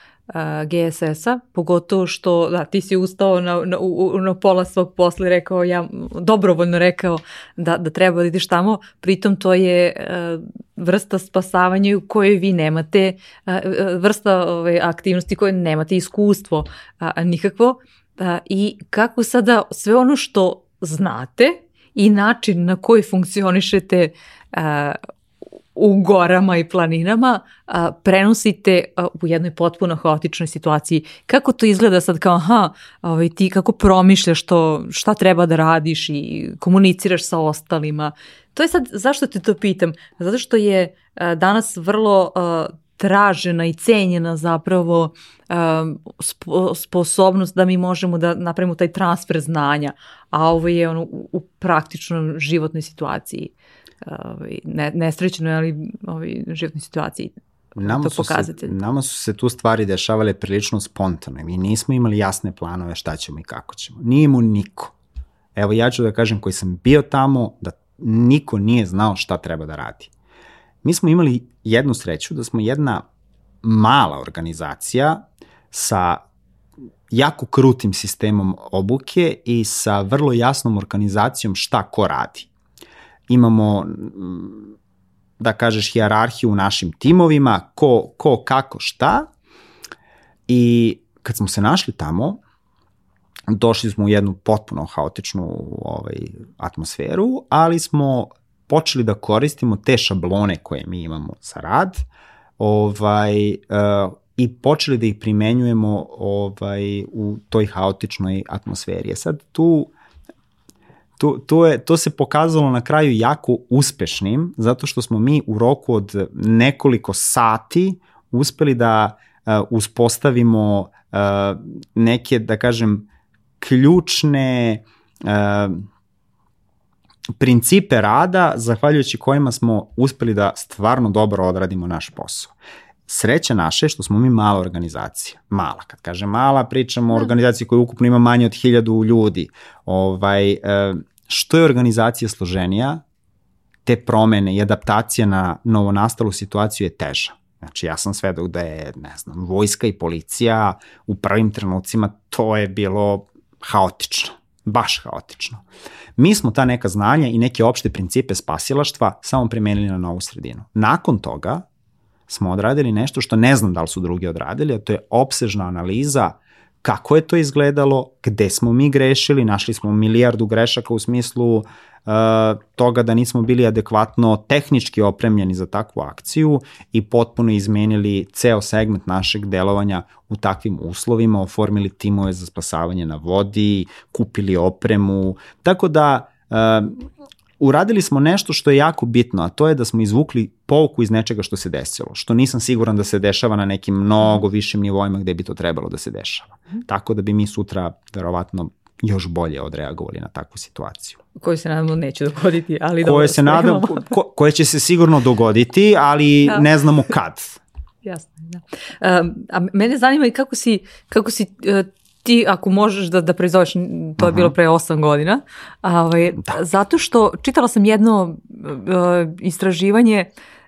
GSS-a, pogotovo što, da, ti si ustao na, na, na pola svog posla i rekao, ja dobrovoljno rekao da, da treba da ideš tamo, pritom to je uh, vrsta spasavanja u kojoj vi nemate, uh, vrsta ove, aktivnosti koje nemate iskustvo uh, nikakvo. Uh, i kako sada sve ono što znate i način na koji funkcionišete uh, u gorama i planinama a, prenosite a, u jednoj potpuno haotičnoj situaciji. Kako to izgleda sad kao, aha, ovaj, ti kako promišljaš to, šta treba da radiš i komuniciraš sa ostalima. To je sad, zašto te to pitam? Zato što je a, danas vrlo a, tražena i cenjena zapravo spo, sposobnost da mi možemo da napravimo taj transfer znanja, a ovo je ono u, u praktičnom životnoj situaciji ovaj, ne, nesrećnoj, ali ovaj, životnoj situaciji nama to pokazatelj. Se, nama su se tu stvari dešavale prilično spontano. Mi nismo imali jasne planove šta ćemo i kako ćemo. Nije mu niko. Evo ja ću da kažem koji sam bio tamo, da niko nije znao šta treba da radi. Mi smo imali jednu sreću da smo jedna mala organizacija sa jako krutim sistemom obuke i sa vrlo jasnom organizacijom šta ko radi imamo da kažeš hijerarhiju u našim timovima, ko, ko, kako, šta. I kad smo se našli tamo, došli smo u jednu potpuno haotičnu ovaj, atmosferu, ali smo počeli da koristimo te šablone koje mi imamo za rad ovaj, uh, i počeli da ih primenjujemo ovaj, u toj haotičnoj atmosferi. E sad tu to, to, je, to se pokazalo na kraju jako uspešnim, zato što smo mi u roku od nekoliko sati uspeli da uh, uspostavimo uh, neke, da kažem, ključne uh, principe rada zahvaljujući kojima smo uspeli da stvarno dobro odradimo naš posao. Sreća naše što smo mi mala organizacija. Mala, kad kažem mala, pričamo o da. organizaciji koja ukupno ima manje od hiljadu ljudi. Ovaj, što je organizacija složenija, te promene i adaptacija na novonastalu situaciju je teža. Znači, ja sam svedok da je, ne znam, vojska i policija u prvim trenucima, to je bilo haotično, baš haotično. Mi smo ta neka znanja i neke opšte principe spasilaštva samo primenili na novu sredinu. Nakon toga smo odradili nešto što ne znam da li su drugi odradili, a to je opsežna analiza kako je to izgledalo, gde smo mi grešili, našli smo milijardu grešaka u smislu uh, toga da nismo bili adekvatno tehnički opremljeni za takvu akciju i potpuno izmenili ceo segment našeg delovanja u takvim uslovima, oformili timove za spasavanje na vodi, kupili opremu, tako da uh, uradili smo nešto što je jako bitno, a to je da smo izvukli pouku iz nečega što se desilo, što nisam siguran da se dešava na nekim mnogo višim nivoima gde bi to trebalo da se dešava. Tako da bi mi sutra verovatno još bolje odreagovali na takvu situaciju. Koje se nadamo neće dogoditi, ali koje se nadamo, ko, koje će se sigurno dogoditi, ali da. ne znamo kad. Jasno, da. Um, a mene zanima i kako si, kako si uh, ti ako možeš da, da proizoveš, to je bilo pre 8 godina, ovaj, da. zato što čitala sam jedno uh, istraživanje uh,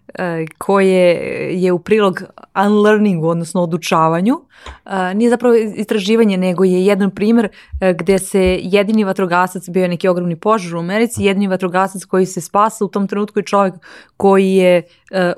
koje je u prilog unlearningu, odnosno odučavanju. E, nije zapravo istraživanje, nego je jedan primer e, gde se jedini vatrogasac, bio je neki ogromni požar u Americi, jedini vatrogasac koji se spasa u tom trenutku je čovjek koji je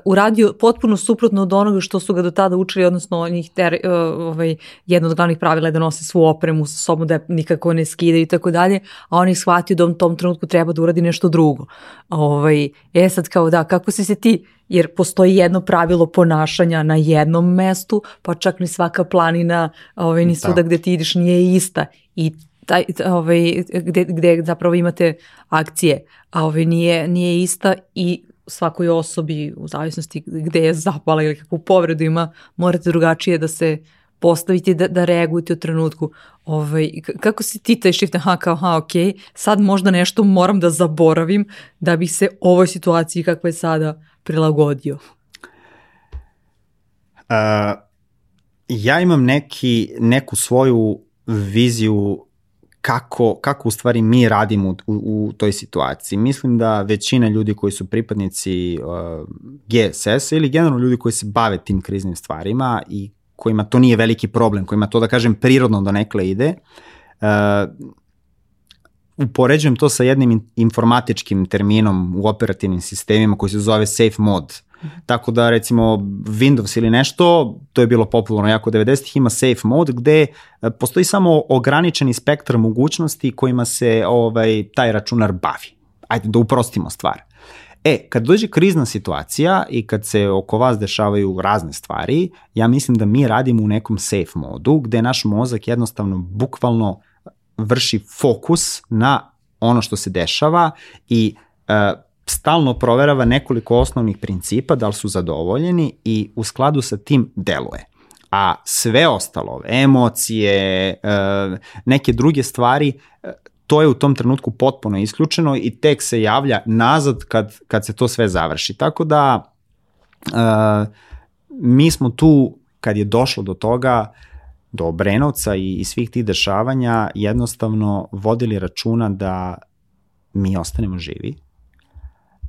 uradio potpuno suprotno od onoga što su ga do tada učili, odnosno njih ter, ovaj, jedno od glavnih pravila je da nose svu opremu sa sobom, da nikako ne skide i tako dalje, a on ih shvatio da u tom trenutku treba da uradi nešto drugo. Ovaj, e sad kao da, kako si se ti jer postoji jedno pravilo ponašanja na jednom mestu, pa čak ni svaka planina, ovaj, ni svuda gde ti ideš nije ista. I taj, ovaj, gde, gde zapravo imate akcije, a ovaj, nije, nije ista i svakoj osobi u zavisnosti gde je zapala ili kakvu povredu ima, morate drugačije da se postaviti da, da reagujete u trenutku. Ovaj, kako si ti taj shift, aha, kao, aha, ok, sad možda nešto moram da zaboravim da bih se ovoj situaciji kakva je sada prilagodio? Uh, ja imam neki, neku svoju viziju kako, kako u stvari mi radimo u, u, toj situaciji. Mislim da većina ljudi koji su pripadnici uh, GSS ili generalno ljudi koji se bave tim kriznim stvarima i kojima to nije veliki problem, kojima to da kažem prirodno do nekle ide, uh, upoređujem to sa jednim informatičkim terminom u operativnim sistemima koji se zove safe mode. Tako da recimo Windows ili nešto, to je bilo popularno jako 90-ih, ima safe mode gde e, postoji samo ograničeni spektar mogućnosti kojima se ovaj taj računar bavi. Ajde da uprostimo stvar. E, kad dođe krizna situacija i kad se oko vas dešavaju razne stvari, ja mislim da mi radimo u nekom safe modu gde naš mozak jednostavno bukvalno vrši fokus na ono što se dešava i e, stalno proverava nekoliko osnovnih principa da li su zadovoljeni i u skladu sa tim deluje. A sve ostalo, emocije, e, neke druge stvari, e, to je u tom trenutku potpuno isključeno i tek se javlja nazad kad, kad se to sve završi. Tako da e, mi smo tu, kad je došlo do toga, do Obrenovca i, i svih tih dešavanja jednostavno vodili računa da mi ostanemo živi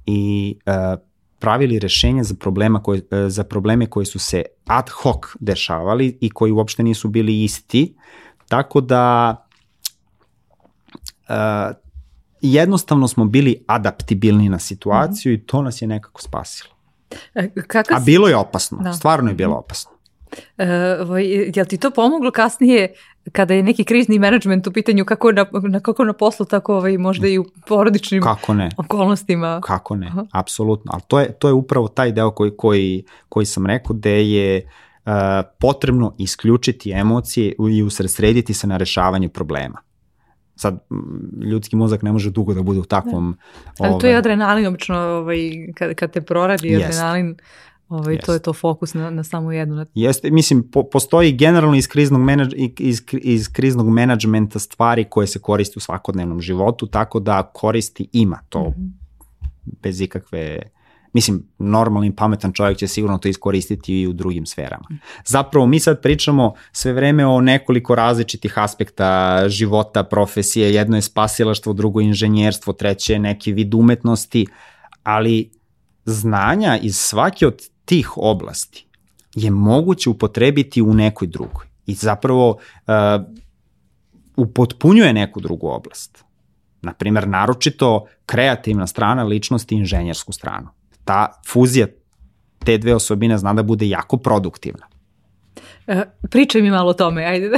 i uh, pravili rešenja za, problema koje, uh, za probleme koji su se ad hoc dešavali i koji uopšte nisu bili isti. Tako da uh, jednostavno smo bili adaptibilni na situaciju mm -hmm. i to nas je nekako spasilo. Kakav A bilo je opasno, da. stvarno je bilo opasno. Uh, je li ti to pomoglo kasnije kada je neki krizni menadžment u pitanju kako na, na, kako na poslu, tako ovaj, možda i u porodičnim kako ne. okolnostima? Kako ne, Aha. apsolutno. Ali to je, to je upravo taj deo koji, koji, koji sam rekao da je uh, potrebno isključiti emocije i usredsrediti se na rešavanje problema sad ljudski mozak ne može dugo da bude u takvom... Da. Ali ovaj, to je ovaj adrenalin, obično ovaj, kad, kad te proradi jest. adrenalin, Ovaj, to je to fokus na, na samo jednu. Jeste, mislim, po, postoji generalno iz kriznog, menadž, iz, iz kriznog menadžmenta stvari koje se koriste u svakodnevnom životu, tako da koristi ima to mm -hmm. bez ikakve mislim, normalni pametan čovjek će sigurno to iskoristiti i u drugim sferama. Zapravo mi sad pričamo sve vreme o nekoliko različitih aspekta života, profesije, jedno je spasilaštvo, drugo je inženjerstvo, treće je neki vid umetnosti, ali znanja iz svake od tih oblasti je moguće upotrebiti u nekoj drugoj i zapravo uh, upotpunjuje neku drugu oblast. Naprimer, naročito kreativna strana ličnosti i inženjersku stranu. Ta fuzija te dve osobine zna da bude jako produktivna. Uh, pričaj mi malo o tome, ajde.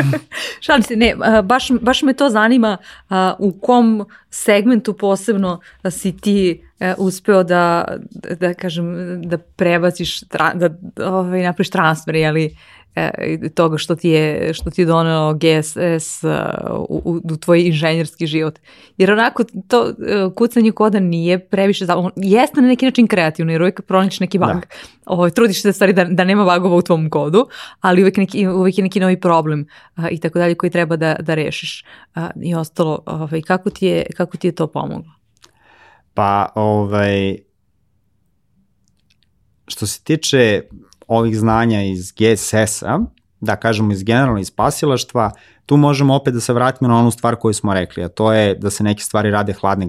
Šalim se, ne, uh, baš, baš me to zanima uh, u kom segmentu posebno si ti uh, uspeo da, da kažem, da prebaciš, tra, da ovaj, napraviš transfer, jeli, toga što ti je, što ti je doneo GSS uh, u, u, tvoj inženjerski život. Jer onako to uh, kucanje koda nije previše zabavno. Jeste na neki način kreativno jer uvijek pronaćeš neki bug. Da. Ovo, ovaj, trudiš se stvari da, da nema bugova u tvom kodu, ali uvijek, neki, uvijek je neki novi problem uh, i tako dalje koji treba da, da rešiš. Uh, I ostalo, ovaj, kako, ti je, kako ti je to pomoglo? Pa, ovaj, što se tiče ovih znanja iz GSS-a, da kažemo iz generalno iz pasilaštva, tu možemo opet da se vratimo na onu stvar koju smo rekli, a to je da se neke stvari rade hladne,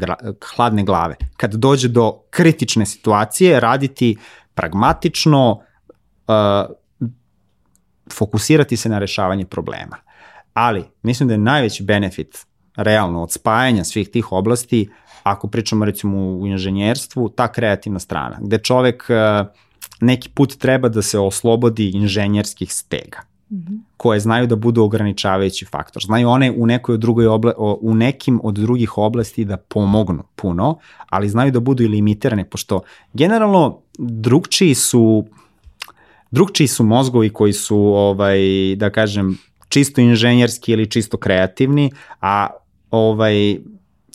hladne glave. Kad dođe do kritične situacije, raditi pragmatično, uh, fokusirati se na rešavanje problema. Ali, mislim da je najveći benefit realno od spajanja svih tih oblasti, ako pričamo recimo u inženjerstvu, ta kreativna strana, gde čovek uh, neki put treba da se oslobodi inženjerskih stega mm -hmm. koje znaju da budu ograničavajući faktor. Znaju one u nekoj drugoj obla, u nekim od drugih oblasti da pomognu puno, ali znaju da budu i limitirane, pošto generalno drugčiji su drugčiji su mozgovi koji su, ovaj, da kažem, čisto inženjerski ili čisto kreativni, a ovaj,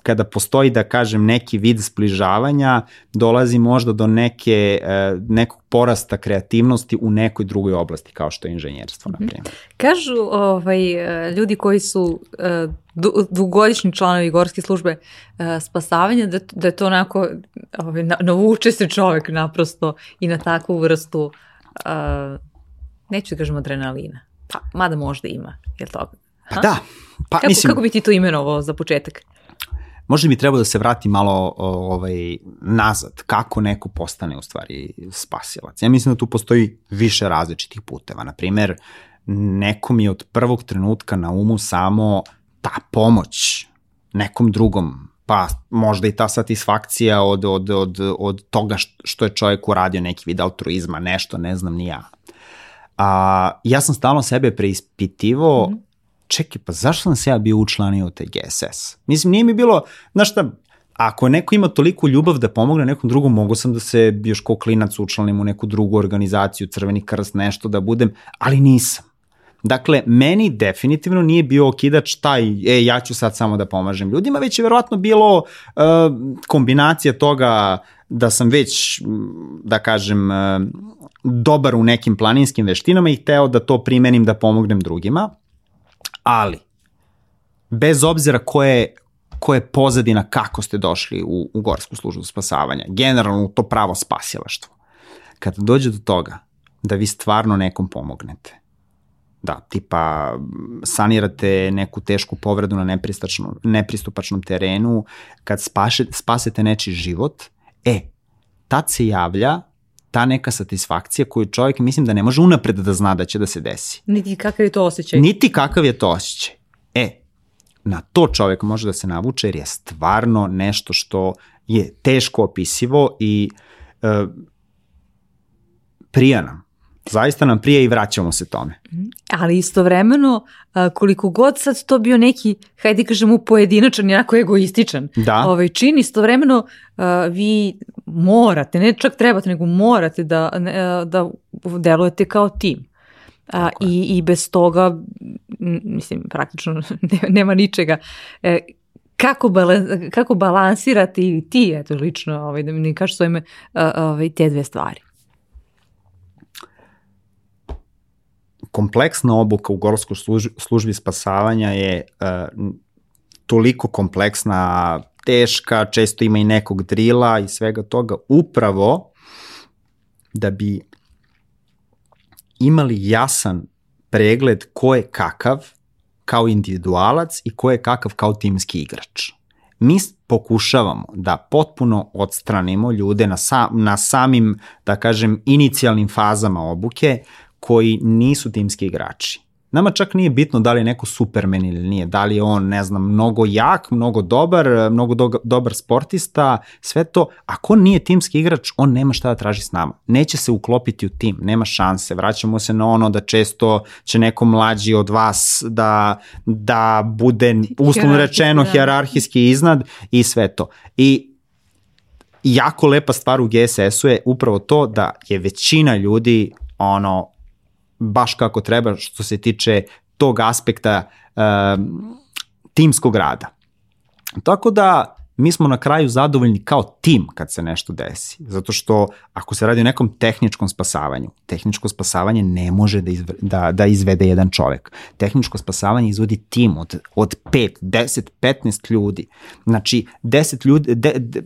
kada postoji, da kažem, neki vid spližavanja, dolazi možda do neke, e, nekog porasta kreativnosti u nekoj drugoj oblasti, kao što je inženjerstvo, na mhm. primjer. Kažu ovaj, ljudi koji su e, dugogodišnji članovi gorske službe e, spasavanja, da, da je to onako, ovaj, navuče se čovek naprosto i na takvu vrstu, neću da kažem adrenalina, pa, mada možda ima, je li to? Pa da, pa kako, mislim... Kako bi ti to imenovao za početak? Možda mi treba da se vrati malo ovaj, nazad, kako neko postane u stvari spasilac. Ja mislim da tu postoji više različitih puteva. Naprimer, nekom je od prvog trenutka na umu samo ta pomoć nekom drugom, pa možda i ta satisfakcija od, od, od, od toga što je čovjek uradio neki vid altruizma, nešto, ne znam ni ja. A, ja sam stalno sebe preispitivo mm -hmm čekaj, pa zašto sam se ja bio učlanio u taj GSS? Mislim, nije mi bilo, znaš šta, ako neko ima toliko ljubav da pomogne nekom drugom, mogu sam da se još kao klinac učlanim u neku drugu organizaciju, Crveni krst, nešto da budem, ali nisam. Dakle, meni definitivno nije bio okidač taj, e, ja ću sad samo da pomažem ljudima, već je verovatno bilo uh, kombinacija toga da sam već, da kažem, uh, dobar u nekim planinskim veštinama i hteo da to primenim da pomognem drugima ali bez obzira ko je, ko je pozadina kako ste došli u, u gorsku službu spasavanja, generalno to pravo spasilaštvo, kada dođe do toga da vi stvarno nekom pomognete, da, tipa sanirate neku tešku povredu na nepristupačnom terenu, kad spaše, spasete nečiji život, e, tad se javlja ta neka satisfakcija koju čovjek mislim da ne može unapred da zna da će da se desi. Niti kakav je to osjećaj. Niti kakav je to osjećaj. E, na to čovjek može da se navuče jer je stvarno nešto što je teško opisivo i e, prija nam. Zaista nam prije i vraćamo se tome. Mhm. Ali istovremeno, koliko god sad to bio neki, hajde kažemo, pojedinačan, jako egoističan da. ovaj čin, istovremeno vi morate, ne čak trebate, nego morate da, da delujete kao tim. A, i, I bez toga, mislim, praktično nema ničega. E, kako, balans, kako balansirati ti, eto, lično, ovaj, da mi kažeš svojime, ovaj, te dve stvari? Kompleksna obuka u gorskoj službi, službi spasavanja je uh, toliko kompleksna, teška, često ima i nekog drila i svega toga, upravo da bi imali jasan pregled ko je kakav kao individualac i ko je kakav kao timski igrač. Mi pokušavamo da potpuno odstranimo ljude na, sa, na samim, da kažem, inicijalnim fazama obuke, koji nisu timski igrači. Nama čak nije bitno da li je neko supermen ili nije, da li je on, ne znam, mnogo jak, mnogo dobar, mnogo do, dobar sportista, sve to. Ako on nije timski igrač, on nema šta da traži s nama. Neće se uklopiti u tim, nema šanse. Vraćamo se na ono da često će neko mlađi od vas da, da bude, uslovno rečeno, hjerarhijski iznad i sve to. I jako lepa stvar u GSS-u je upravo to da je većina ljudi ono baš kako treba što se tiče tog aspekta uh, timskog rada. Tako da mi smo na kraju zadovoljni kao tim kad se nešto desi. Zato što ako se radi o nekom tehničkom spasavanju, tehničko spasavanje ne može da, izve, da, da izvede jedan čovek. Tehničko spasavanje izvodi tim od, od 5, 10, 15 ljudi. Znači, 10 ljudi, de, de,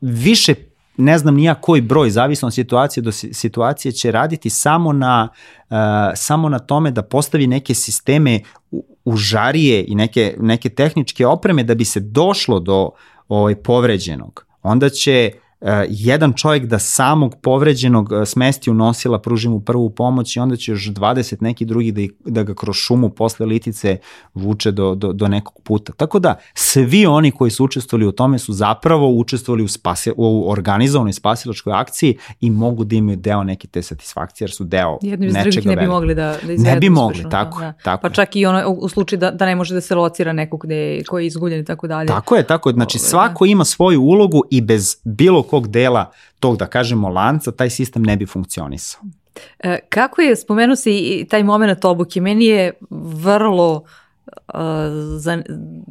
više ne znam nija koji broj, zavisno od situacije do situacije, će raditi samo na, uh, samo na tome da postavi neke sisteme u, u žarije i neke, neke tehničke opreme da bi se došlo do ovaj, povređenog. Onda će jedan čovjek da samog povređenog e, smesti u nosila, pruži mu prvu pomoć i onda će još 20 neki drugi da, da ga kroz šumu posle litice vuče do, do, do nekog puta. Tako da svi oni koji su učestvovali u tome su zapravo učestvovali u, spasi, u organizovanoj spasilačkoj akciji i mogu da imaju deo neke te satisfakcije jer su deo Jedni nečega drugih ne bi mogli da, da. Ne bi mogli, uspešno, tako, da. tako. Pa čak i ono u slučaju da, da ne može da se locira nekog gde, koji je izguljen i tako dalje. Tako je, tako je. Znači svako ima svoju ulogu i bez bilo kog dela tog, da kažemo, lanca, taj sistem ne bi funkcionisao. E, kako je, spomenu se i taj moment obuke, meni je vrlo uh, za,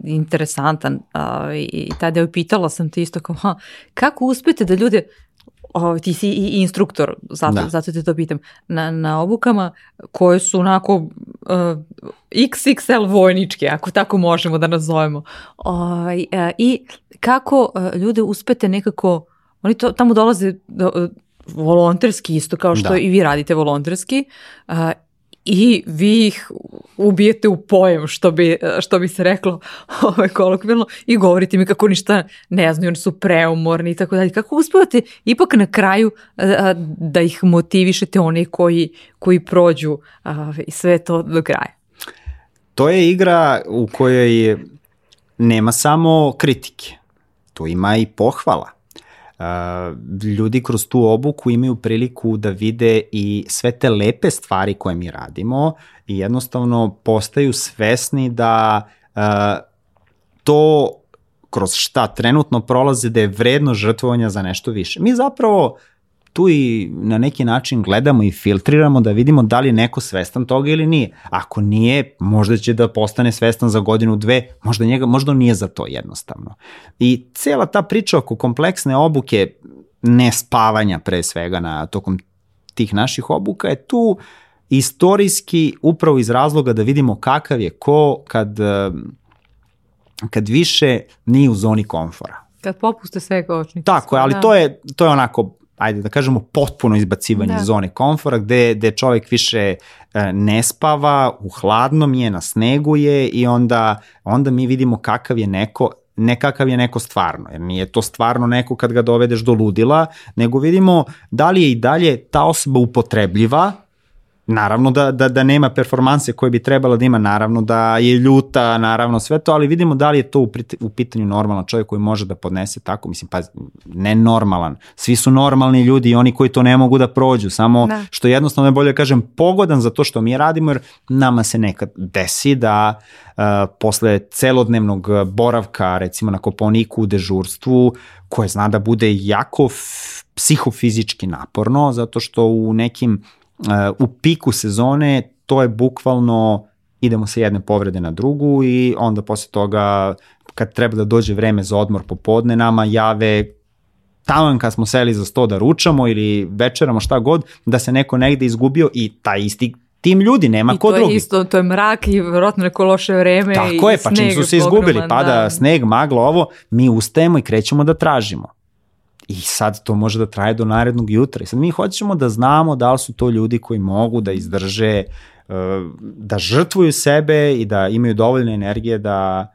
interesantan uh, i tada je pitala sam te isto kao, ha, kako uspete da ljude o, ti si i instruktor, zato, da. zato te to pitam, na, na obukama koje su onako uh, XXL vojničke, ako tako možemo da nazovemo. O, uh, I kako uh, ljude uspete nekako Oni to, tamo dolaze do, volonterski isto kao što da. i vi radite volonterski uh, i vi ih ubijete u pojem, što bi, što bi se reklo ovaj, kolokvilno, i govorite mi kako ništa ne znaju, oni su preumorni i tako dalje. Kako uspevate ipak na kraju a, da ih motivišete oni koji, koji prođu a, sve to do kraja? To je igra u kojoj nema samo kritike, tu ima i pohvala ljudi kroz tu obuku imaju priliku da vide i sve te lepe stvari koje mi radimo i jednostavno postaju svesni da to kroz šta trenutno prolaze da je vredno žrtvovanja za nešto više. Mi zapravo tu i na neki način gledamo i filtriramo da vidimo da li je neko svestan toga ili nije. Ako nije, možda će da postane svestan za godinu, dve, možda, njega, možda nije za to jednostavno. I cela ta priča oko kompleksne obuke, ne spavanja pre svega na tokom tih naših obuka je tu istorijski upravo iz razloga da vidimo kakav je ko kad, kad više nije u zoni komfora. Kad popuste sve kočnice. Tako je, ali da. to je, to je onako ajde da kažemo, potpuno izbacivanje da. zone komfora, gde, gde čovjek više e, ne spava, u hladnom je, na snegu je i onda, onda mi vidimo kakav je neko, ne kakav je neko stvarno, jer nije to stvarno neko kad ga dovedeš do ludila, nego vidimo da li je i dalje ta osoba upotrebljiva, Naravno da, da, da nema performanse koje bi trebala da ima, naravno da je ljuta, naravno sve to, ali vidimo da li je to u, u pitanju normalan čovjek koji može da podnese tako, mislim, pa ne normalan, svi su normalni ljudi i oni koji to ne mogu da prođu, samo da. što jednostavno je bolje da kažem pogodan za to što mi radimo, jer nama se nekad desi da uh, posle celodnevnog boravka, recimo na koponiku u dežurstvu, koje zna da bude jako psihofizički naporno, zato što u nekim u piku sezone to je bukvalno idemo sa jedne povrede na drugu i onda posle toga kad treba da dođe vreme za odmor popodne nama jave tamo kad smo seli za sto da ručamo ili večeramo šta god, da se neko negde izgubio i taj isti tim ljudi, nema I ko drugi. I to je isto, to je mrak i vjerojatno neko loše vreme Tako i je, pa čim su se izgubili, pada da. sneg, magla, ovo, mi ustajemo i krećemo da tražimo. I sad to može da traje do narednog jutra. I sad mi hoćemo da znamo da li su to ljudi koji mogu da izdrže, e, da žrtvuju sebe i da imaju dovoljne energije da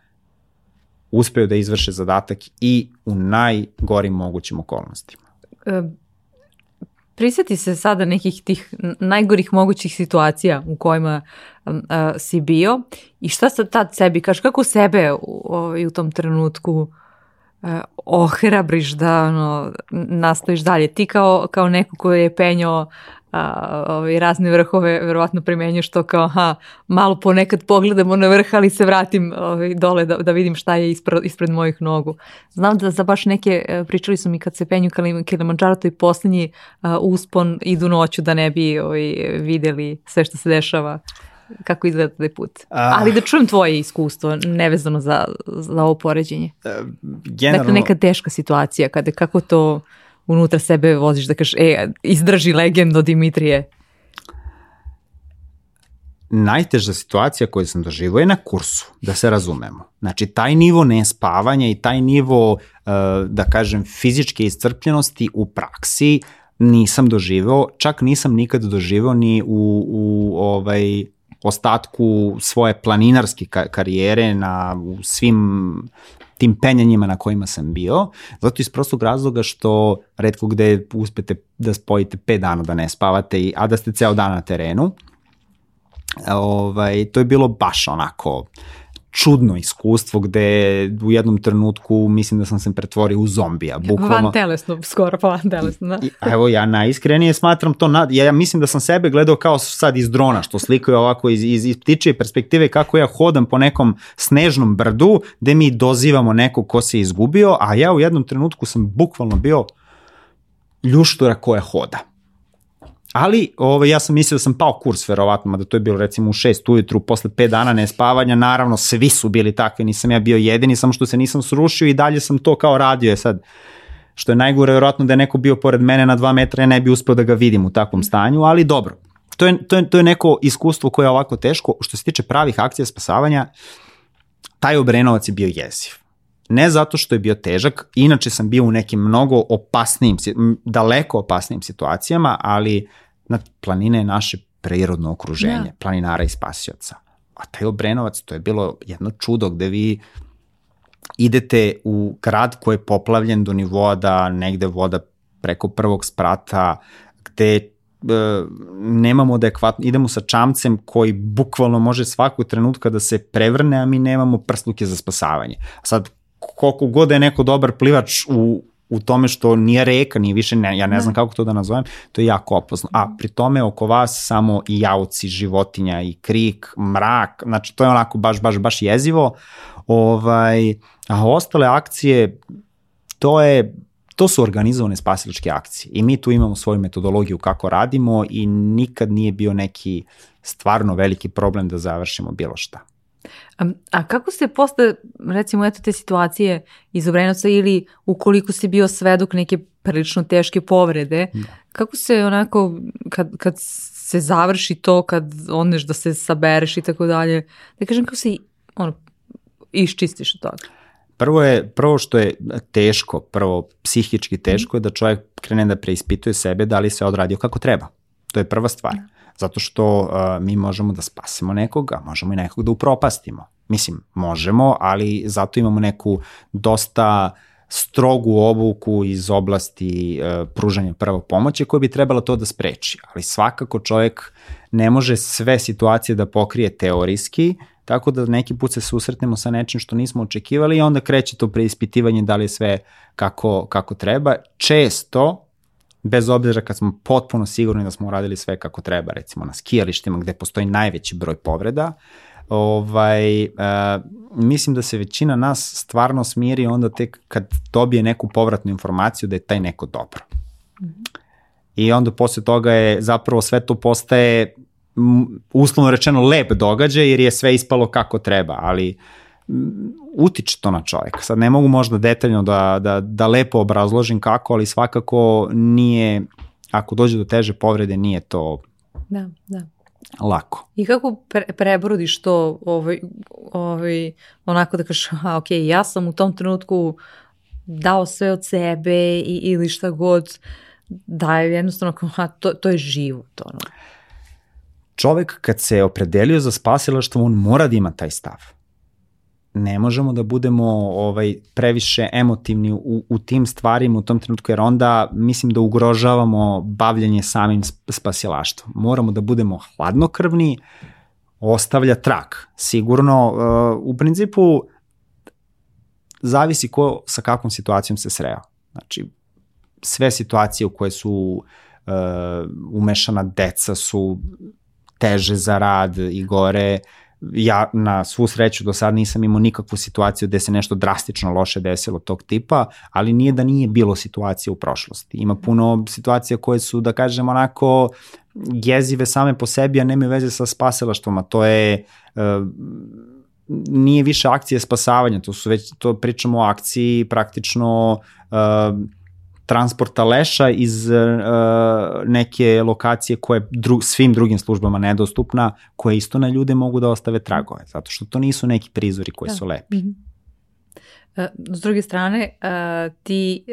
uspeju da izvrše zadatak i u najgorim mogućim okolnostima. E, prisjeti se sada nekih tih najgorih mogućih situacija u kojima uh, si bio i šta sad tad sebi kažeš, kako sebe u, u tom trenutku uh, ohrabriš da ono, nastaviš dalje. Ti kao, kao neko koji je penjao a, ovaj, razne vrhove verovatno primenjuš to kao aha, malo ponekad pogledamo na vrh, ali se vratim ovaj, dole da, da vidim šta je ispred, ispred mojih nogu. Znam da za baš neke, e, pričali su mi kad se penju Kilimanjaro, to i poslednji a, uspon idu noću da ne bi ovaj, videli sve što se dešava kako izgleda taj put. A... Ali da čujem tvoje iskustvo, nevezano za, za ovo poređenje. Uh, generalno... Dakle, neka teška situacija, kada kako to unutra sebe voziš da kažeš, e, izdrži legendo Dimitrije? Najteža situacija koju sam doživao je na kursu, da se razumemo. Znači, taj nivo nespavanja i taj nivo, uh, da kažem, fizičke iscrpljenosti u praksi nisam doživeo, čak nisam nikad doživeo ni u, u ovaj, ostatku svoje planinarske karijere na u svim tim penjanjima na kojima sam bio, zato iz prostog razloga što redko gde uspete da spojite 5 dana da ne spavate, a da ste ceo dan na terenu. Ovaj, to je bilo baš onako čudno iskustvo gde u jednom trenutku mislim da sam se pretvorio u zombija. Bukvalno. Van telesno, skoro pa van telesno. Da. Evo ja najiskrenije smatram to, na, ja, ja mislim da sam sebe gledao kao sad iz drona, što slikaju ovako iz, iz, iz ptičije perspektive kako ja hodam po nekom snežnom brdu gde mi dozivamo nekog ko se izgubio, a ja u jednom trenutku sam bukvalno bio ljuštura koja hoda. Ali ovaj, ja sam mislio da sam pao kurs verovatno, da to je bilo recimo u 6 ujutru posle 5 dana nespavanja, naravno svi su bili takvi, nisam ja bio jedini, samo što se nisam srušio i dalje sam to kao radio je sad. Što je najgore verovatno da je neko bio pored mene na 2 metra, ja ne bi uspeo da ga vidim u takvom stanju, ali dobro. To je, to je, to je neko iskustvo koje je ovako teško. Što se tiče pravih akcija spasavanja, taj Obrenovac je bio jeziv. Ne zato što je bio težak, inače sam bio u nekim mnogo opasnijim, daleko opasnijim situacijama, ali na planine je naše prirodno okruženje, ja. planinara i spasioca. A taj Obrenovac, to je bilo jedno čudo gde vi idete u grad koji je poplavljen do nivoa da negde voda preko prvog sprata, gde e, nemamo adekvatno, idemo sa čamcem koji bukvalno može svakog trenutka da se prevrne, a mi nemamo prsluke za spasavanje. Sad, koliko god da je neko dobar plivač u, u tome što nije reka, nije više, ne, ja ne znam kako to da nazovem, to je jako opasno. A pri tome oko vas samo i jauci, životinja i krik, mrak, znači to je onako baš, baš, baš jezivo. Ovaj, a ostale akcije, to je to su organizovane spasilačke akcije i mi tu imamo svoju metodologiju kako radimo i nikad nije bio neki stvarno veliki problem da završimo bilo šta. A, a kako se posle, recimo, eto te situacije iz Obrenoca ili ukoliko si bio svedok neke prilično teške povrede, da. kako se onako, kad, kad se završi to, kad oneš da se sabereš i tako dalje, da kažem kako se ono, iščistiš od toga? Prvo je, prvo što je teško, prvo psihički teško je da čovjek krene da preispituje sebe da li se odradio kako treba. To je prva stvar. Da zato što uh, mi možemo da spasimo nekoga, možemo i nekog da upropastimo. Mislim, možemo, ali zato imamo neku dosta strogu obuku iz oblasti uh, pružanja prvo pomoći koja bi trebala to da spreči. Ali svakako čovjek ne može sve situacije da pokrije teorijski, tako da neki put se susretnemo sa nečim što nismo očekivali i onda kreće to preispitivanje da li je sve kako, kako treba. Često bez obzira kad smo potpuno sigurni da smo uradili sve kako treba, recimo na skijalištima gde postoji najveći broj povreda, ovaj, uh, mislim da se većina nas stvarno smiri onda tek kad dobije neku povratnu informaciju da je taj neko dobro. Mm -hmm. I onda posle toga je zapravo sve to postaje uslovno rečeno lep događaj jer je sve ispalo kako treba, ali uh, utiče to na čovjeka. Sad ne mogu možda detaljno da, da, da lepo obrazložim kako, ali svakako nije, ako dođe do teže povrede, nije to da, da. lako. I kako pre, prebrodiš to ovaj, ovaj, onako da kažeš, aha, ok, ja sam u tom trenutku dao sve od sebe i, ili šta god, da je jednostavno, aha, to, to je život. Ono. Čovek kad se opredelio za spasilaštvo, on mora da ima taj stav ne možemo da budemo ovaj previše emotivni u, u tim stvarima u tom trenutku, jer onda mislim da ugrožavamo bavljanje samim spasilaštvom. Moramo da budemo hladnokrvni, ostavlja trak. Sigurno, uh, u principu, zavisi ko sa kakvom situacijom se sreo. Znači, sve situacije u koje su umešana deca su teže za rad i gore. Ja na svu sreću do sad nisam imao nikakvu situaciju gde se nešto drastično loše desilo tog tipa, ali nije da nije bilo situacije u prošlosti. Ima puno situacija koje su, da kažem, onako jezive same po sebi, a nemaju veze sa spasilaštvom, a to je uh, nije više akcije spasavanja, to su već, to pričamo o akciji praktično uh, transporta leša iz uh, neke lokacije koje dru, svim drugim službama nedostupna, koje isto na ljude mogu da ostave tragove, zato što to nisu neki prizori koji da. su lepi. Mm -hmm. S druge strane, ti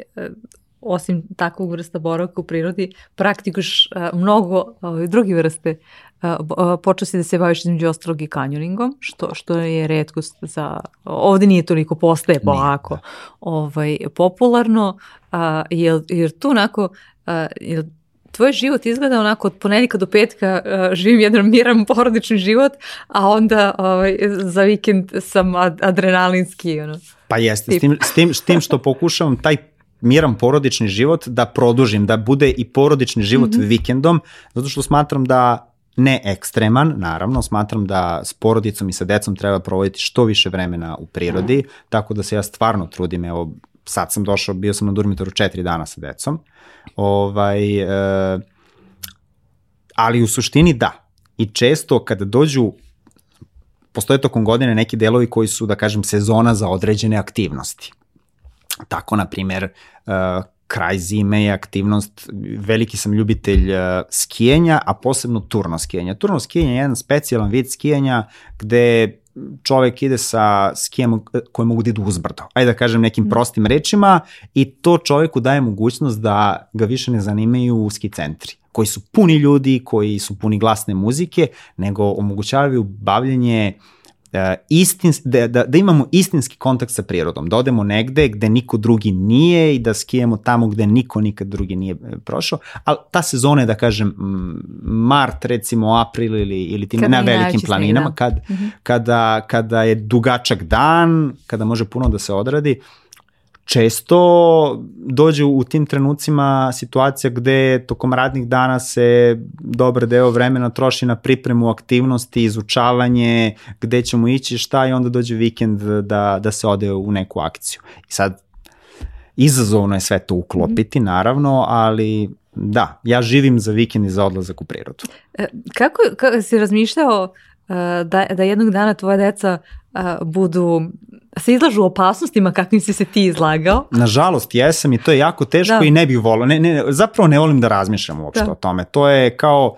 osim takvog vrsta boravka u prirodi, praktikuš mnogo drugi vrste počeo si da se baviš između ostalog i kanjoningom, što, što je redkost za, ovde nije toliko postaje polako ovaj, popularno, a, jer, jer tu onako, a, jer tvoj život izgleda onako od ponedjeljka do petka uh, živim jedan miran porodični život, a onda ovaj, za vikend sam ad, adrenalinski. Ono, pa jeste, s tim, s, tim, s tim što pokušavam taj miran porodični život da produžim, da bude i porodični život mm -hmm. vikendom, zato što smatram da ne ekstreman, naravno, smatram da s porodicom i sa decom treba provoditi što više vremena u prirodi, tako da se ja stvarno trudim, evo, sad sam došao, bio sam na Durmitoru četiri dana sa decom, ovaj, e, ali u suštini da, i često kada dođu postoje tokom godine neki delovi koji su, da kažem, sezona za određene aktivnosti. Tako, na primer, e, kraj zime je aktivnost, veliki sam ljubitelj uh, skijanja, a posebno turno skijanja. Turno skijanje je jedan specijalan vid skijanja gde čovek ide sa skijem koje mogu da idu uzbrdo. Ajde da kažem nekim mm. prostim rečima i to čoveku daje mogućnost da ga više ne zanimaju ski centri koji su puni ljudi, koji su puni glasne muzike, nego omogućavaju bavljanje uh, istins, da, da, da imamo istinski kontakt sa prirodom, da odemo negde gde niko drugi nije i da skijemo tamo gde niko nikad drugi nije e, prošao, ali ta sezona je da kažem mart recimo april ili, ili tim, na velikim planinama da. kad, mm -hmm. kada, kada je dugačak dan, kada može puno da se odradi, često dođe u tim trenucima situacija gde tokom radnih dana se dobar deo vremena troši na pripremu aktivnosti, izučavanje, gde ćemo ići, šta i onda dođe vikend da, da se ode u neku akciju. I sad, izazovno je sve to uklopiti, naravno, ali da, ja živim za vikend i za odlazak u prirodu. E, kako, kako si razmišljao da, da jednog dana tvoja deca budu se izlažu opasnostima kakvim si se ti izlagao? Nažalost, jesam i to je jako teško da. i ne bih volao. Ne, ne, zapravo ne volim da razmišljam uopšte da. o tome. To je kao,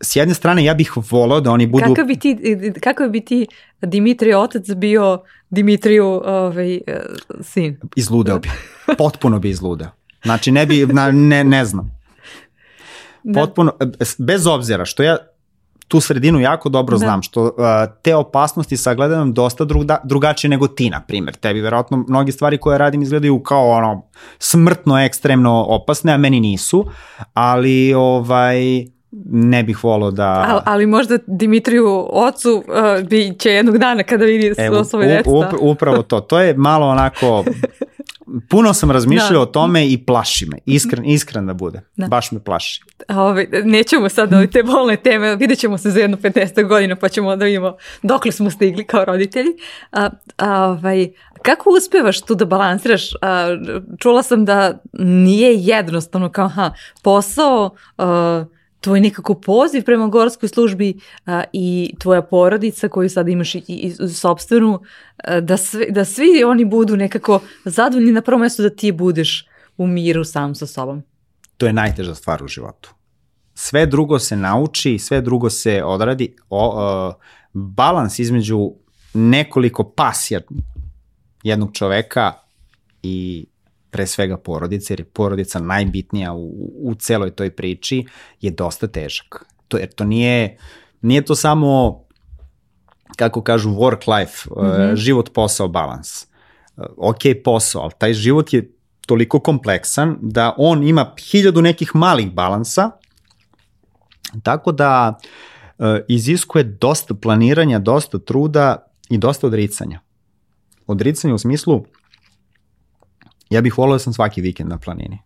s jedne strane ja bih volao da oni budu... Kakav bi ti, kakav bi ti Dimitrij otac bio Dimitriju ovaj, sin? Izludeo bi. Potpuno bi izludeo. Znači ne bi, ne, ne znam. Da. Potpuno, bez obzira što ja tu sredinu jako dobro da. znam, što uh, te opasnosti sagledam dosta druga, drugačije nego ti, na primjer. Tebi verovatno mnogi stvari koje radim izgledaju kao ono smrtno, ekstremno opasne, a meni nisu, ali ovaj ne bih volao da... Ali, ali možda Dimitriju ocu uh, bi će jednog dana kada vidi Evo, svoje deca. Up, upravo to. To je malo onako puno sam razmišljao da. o tome i plaši me. Iskren, iskren da bude. Da. Baš me plaši. Ove, nećemo sad ove te bolne teme, vidjet ćemo se za jedno 15 godina pa ćemo da vidimo dokle smo stigli kao roditelji. A, a, ovaj, kako uspevaš tu da balansiraš? A, čula sam da nije jednostavno kao aha, posao... A, tvoj nekako poziv prema gorskoj službi a, i tvoja porodica koju sad imaš i, i, i sobstvenu, a, da, sve, da svi oni budu nekako zadovoljni na prvom mjestu da ti budeš u miru sam sa sobom. To je najteža stvar u životu. Sve drugo se nauči, sve drugo se odradi. O, o, balans između nekoliko pasija jednog čoveka i pre svega porodice, jer je porodica najbitnija u, u celoj toj priči, je dosta težak. To, jer to nije, nije to samo, kako kažu, work life, mm -hmm. život, posao, balans. Uh, ok, posao, ali taj život je toliko kompleksan da on ima hiljadu nekih malih balansa, tako da uh, iziskuje dosta planiranja, dosta truda i dosta odricanja. Odricanje u smislu ja bih volio da sam svaki vikend na planini.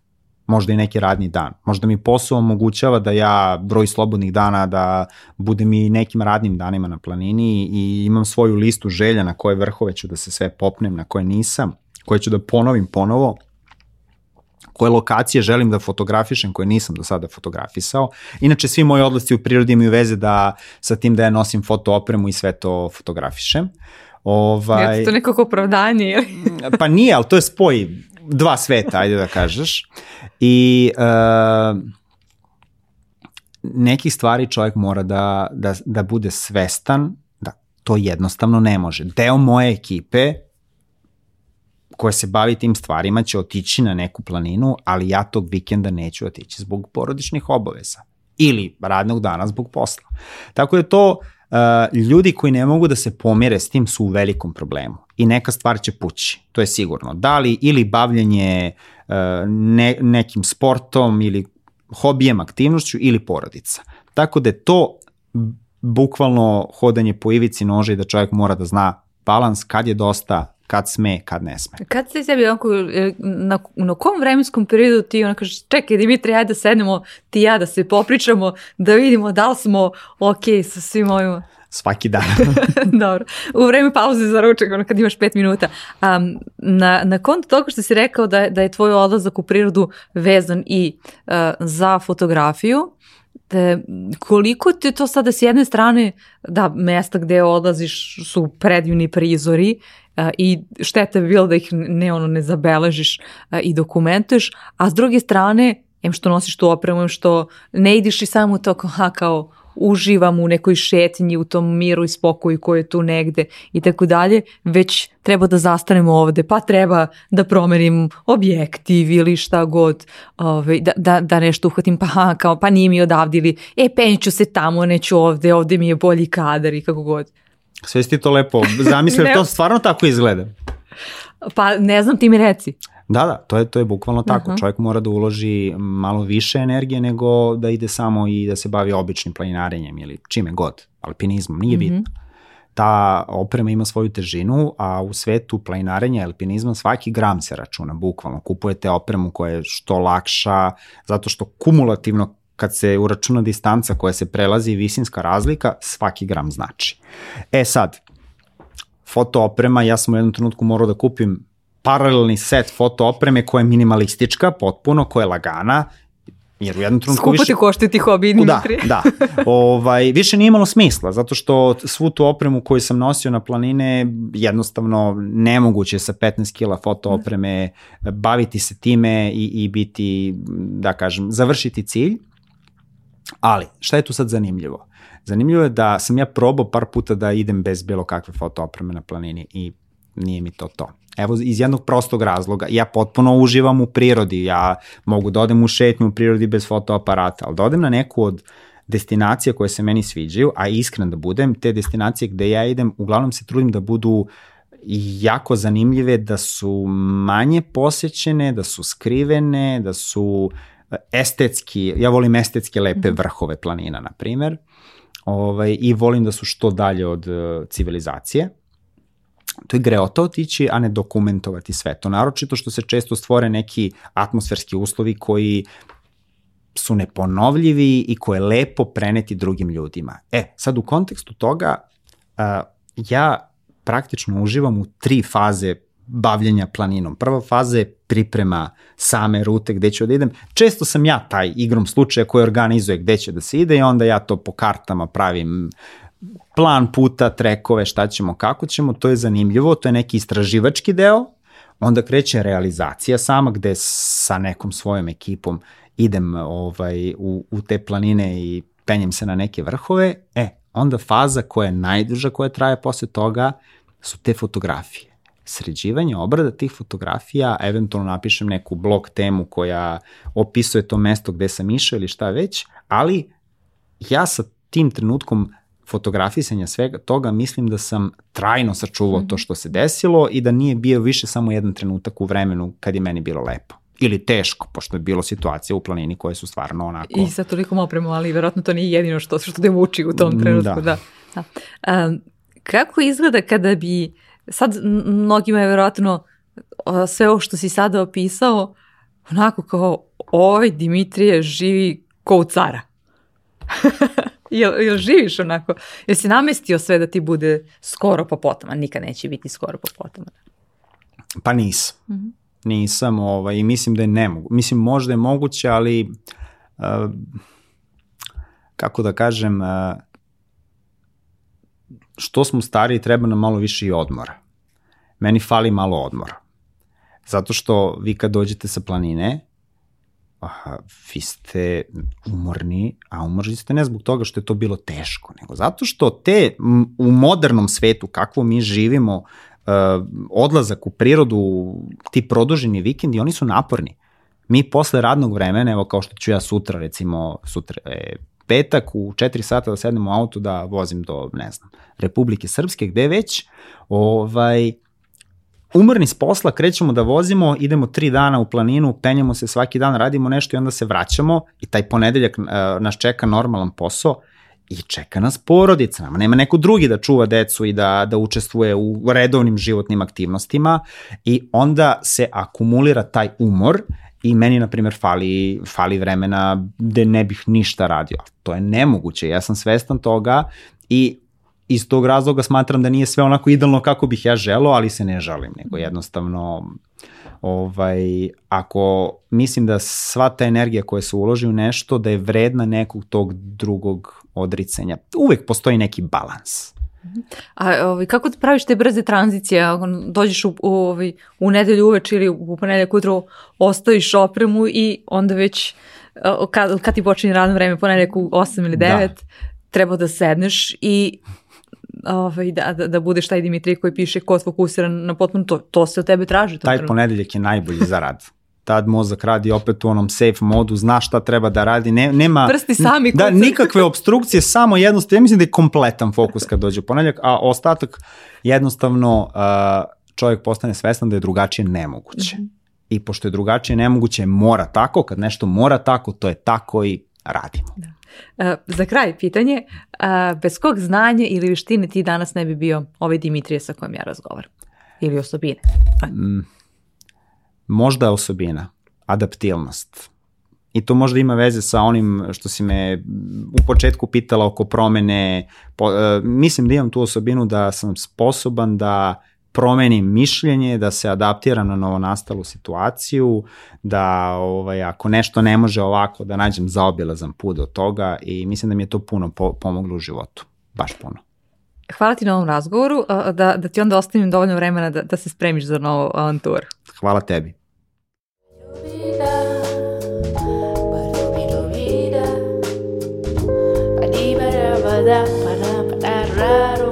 možda i neki radni dan. Možda mi posao omogućava da ja broj slobodnih dana, da budem i nekim radnim danima na planini i imam svoju listu želja na koje vrhove ću da se sve popnem, na koje nisam, koje ću da ponovim ponovo koje lokacije želim da fotografišem koje nisam do sada fotografisao. Inače, svi moji odlasci u prirodi imaju veze da sa tim da ja nosim foto opremu i sve to fotografišem. Ovaj, je to nekako opravdanje? Pa nije, ali to je spoj dva sveta, ajde da kažeš. I uh, nekih stvari čovjek mora da, da, da bude svestan da to jednostavno ne može. Deo moje ekipe koja se bavi tim stvarima će otići na neku planinu, ali ja tog vikenda neću otići zbog porodičnih obaveza ili radnog dana zbog posla. Tako da to uh, ljudi koji ne mogu da se pomire s tim su u velikom problemu i neka stvar će pući, to je sigurno. Da li ili bavljanje uh, ne, nekim sportom ili hobijem, aktivnošću ili porodica. Tako da je to bukvalno hodanje po ivici nože i da čovjek mora da zna balans kad je dosta, kad sme, kad ne sme. Kad se tebi onako, e, na, na kom vremenskom periodu ti ona kažeš, čekaj Dimitri, ajde da sednemo ti ja da se popričamo, da vidimo da li smo ok sa svim ovima. Svaki dan. Dobro. U vreme pauze za ručak, ono kad imaš pet minuta. Um, na, na kontu toga što si rekao da, da je tvoj odlazak u prirodu vezan i uh, za fotografiju, te, koliko te to sada s jedne strane, da, mesta gde odlaziš su predivni prizori i šteta bi bilo da ih ne, ono, ne zabeležiš i dokumentuješ, a s druge strane, em što nosiš tu opremu, em što ne idiš i samo to ha, kao uživam u nekoj šetnji, u tom miru i spokoju koji je tu negde i tako dalje, već treba da zastanemo ovde, pa treba da promenim objektiv ili šta god, ovaj, da, da, da nešto uhvatim, pa kao, pa nije mi odavde ili, e, penću se tamo, neću ovde, ovde mi je bolji kadar i kako god. Sve si ti to lepo zamislio, to stvarno tako izgleda. Pa ne znam, ti mi reci. Da, da, to je, to je bukvalno tako. Uh -huh. Čovjek mora da uloži malo više energije nego da ide samo i da se bavi običnim planinarenjem ili čime god, alpinizmom, nije uh mhm. -huh. bitno. Ta oprema ima svoju težinu, a u svetu planinarenja i alpinizma svaki gram se računa, bukvalno. Kupujete opremu koja je što lakša, zato što kumulativno kad se uračuna distanca koja se prelazi i visinska razlika, svaki gram znači. E sad, foto oprema, ja sam u jednom trenutku morao da kupim paralelni set foto opreme koja je minimalistička, potpuno, koja je lagana, jer u jednom trenutku Skupo više... ti košte ti hobi, Dimitri. Da, da. Ovaj, više nije imalo smisla, zato što svu tu opremu koju sam nosio na planine, jednostavno nemoguće sa 15 kila foto opreme baviti se time i, i biti, da kažem, završiti cilj. Ali, šta je tu sad zanimljivo? Zanimljivo je da sam ja probao par puta da idem bez bilo kakve foto opreme na planini i nije mi to to. Evo, iz jednog prostog razloga, ja potpuno uživam u prirodi, ja mogu da odem u šetnju u prirodi bez fotoaparata, ali da odem na neku od destinacija koje se meni sviđaju, a iskren da budem, te destinacije gde ja idem, uglavnom se trudim da budu jako zanimljive, da su manje posećene, da su skrivene, da su e, estetski, ja volim estetske lepe mhm. vrhove planina, na primer, ovaj, i volim da su što dalje od uh, civilizacije to je greota otići, a ne dokumentovati sve to. Naročito što se često stvore neki atmosferski uslovi koji su neponovljivi i koje je lepo preneti drugim ljudima. E, sad u kontekstu toga, uh, ja praktično uživam u tri faze bavljenja planinom. Prva faza je priprema same rute gde ću da idem. Često sam ja taj igrom slučaja koji organizuje gde će da se ide i onda ja to po kartama pravim plan puta, trekove, šta ćemo, kako ćemo, to je zanimljivo, to je neki istraživački deo, onda kreće realizacija sama gde sa nekom svojom ekipom idem ovaj, u, u te planine i penjem se na neke vrhove, e, onda faza koja je najduža, koja traje posle toga, su te fotografije. Sređivanje, obrada tih fotografija, eventualno napišem neku blog temu koja opisuje to mesto gde sam išao ili šta već, ali ja sa tim trenutkom fotografisanja svega toga mislim da sam trajno sačuvao mm -hmm. to što se desilo i da nije bio više samo jedan trenutak u vremenu kad je meni bilo lepo ili teško, pošto je bilo situacija u planini koje su stvarno onako... I sa tolikom opremom, ali verovatno to nije jedino što, što te muči u tom trenutku. Da. da. da. Um, kako izgleda kada bi, sad mnogima je verovatno sve ovo što si sada opisao, onako kao, ovaj Dimitrije živi ko u cara. jel, jel živiš onako? Jel si namestio sve da ti bude skoro po potama? Nikad neće biti skoro po potama. Pa nisam. Mm -hmm. Nisam ovaj, mislim da je nemogu. Mislim možda je moguće, ali uh, kako da kažem, uh, što smo stariji treba nam malo više i odmora. Meni fali malo odmora. Zato što vi kad dođete sa planine, aha, vi ste umorni, a umorni ste ne zbog toga što je to bilo teško, nego zato što te u modernom svetu, kakvo mi živimo, uh, odlazak u prirodu, ti produženi vikendi, oni su naporni. Mi posle radnog vremena, evo kao što ću ja sutra, recimo, sutra je petak u 4 sata da sednem u auto da vozim do, ne znam, Republike Srpske, gde već, ovaj, umrni s posla, krećemo da vozimo, idemo tri dana u planinu, penjamo se svaki dan, radimo nešto i onda se vraćamo i taj ponedeljak uh, nas čeka normalan posao i čeka nas porodica, nama nema neko drugi da čuva decu i da, da učestvuje u redovnim životnim aktivnostima i onda se akumulira taj umor i meni, na primjer, fali, fali vremena gde ne bih ništa radio. To je nemoguće, ja sam svestan toga i iz tog razloga smatram da nije sve onako idealno kako bih ja želeo, ali se ne žalim, nego jednostavno ovaj, ako mislim da sva ta energija koja se uloži u nešto, da je vredna nekog tog drugog odricanja. Uvek postoji neki balans. A ovaj, kako ti praviš te brze tranzicije? Dođeš u, u, ovaj, u nedelju uveč ili u ponedeljak ujutro, ostaviš opremu i onda već kad, kad ti počinje radno vreme, ponedeljak u 8 ili 9, da. treba da sedneš i ovaj, da, da, da budeš taj Dimitrij koji piše kod fokusiran na potpuno to, to se od tebe traži. Taj ponedeljak je najbolji za rad. Tad mozak radi opet u onom safe modu, zna šta treba da radi, ne, nema Prsti sami da, nikakve obstrukcije, samo jednostavno, ja mislim da je kompletan fokus kad dođe ponedeljak, a ostatak jednostavno uh, čovjek postane svestan da je drugačije nemoguće. Mm -hmm. I pošto je drugačije nemoguće, mora tako, kad nešto mora tako, to je tako i radimo. Da. Uh, za kraj pitanje, uh, bez kog znanja ili vištine ti danas ne bi bio ovaj Dimitrije sa kojim ja razgovaram? Ili osobine? Mm, možda osobina, adaptilnost. I to možda ima veze sa onim što si me u početku pitala oko promene. Po, uh, mislim da imam tu osobinu da sam sposoban da promenim mišljenje, da se adaptiram na novonastalu situaciju, da ovaj, ako nešto ne može ovako, da nađem zaobilazan put do toga i mislim da mi je to puno po, pomoglo u životu. Baš puno. Hvala ti na ovom razgovoru, da, da ti onda ostavim dovoljno vremena da, da se spremiš za novu avanturu. Hvala tebi. da, para, para, raro.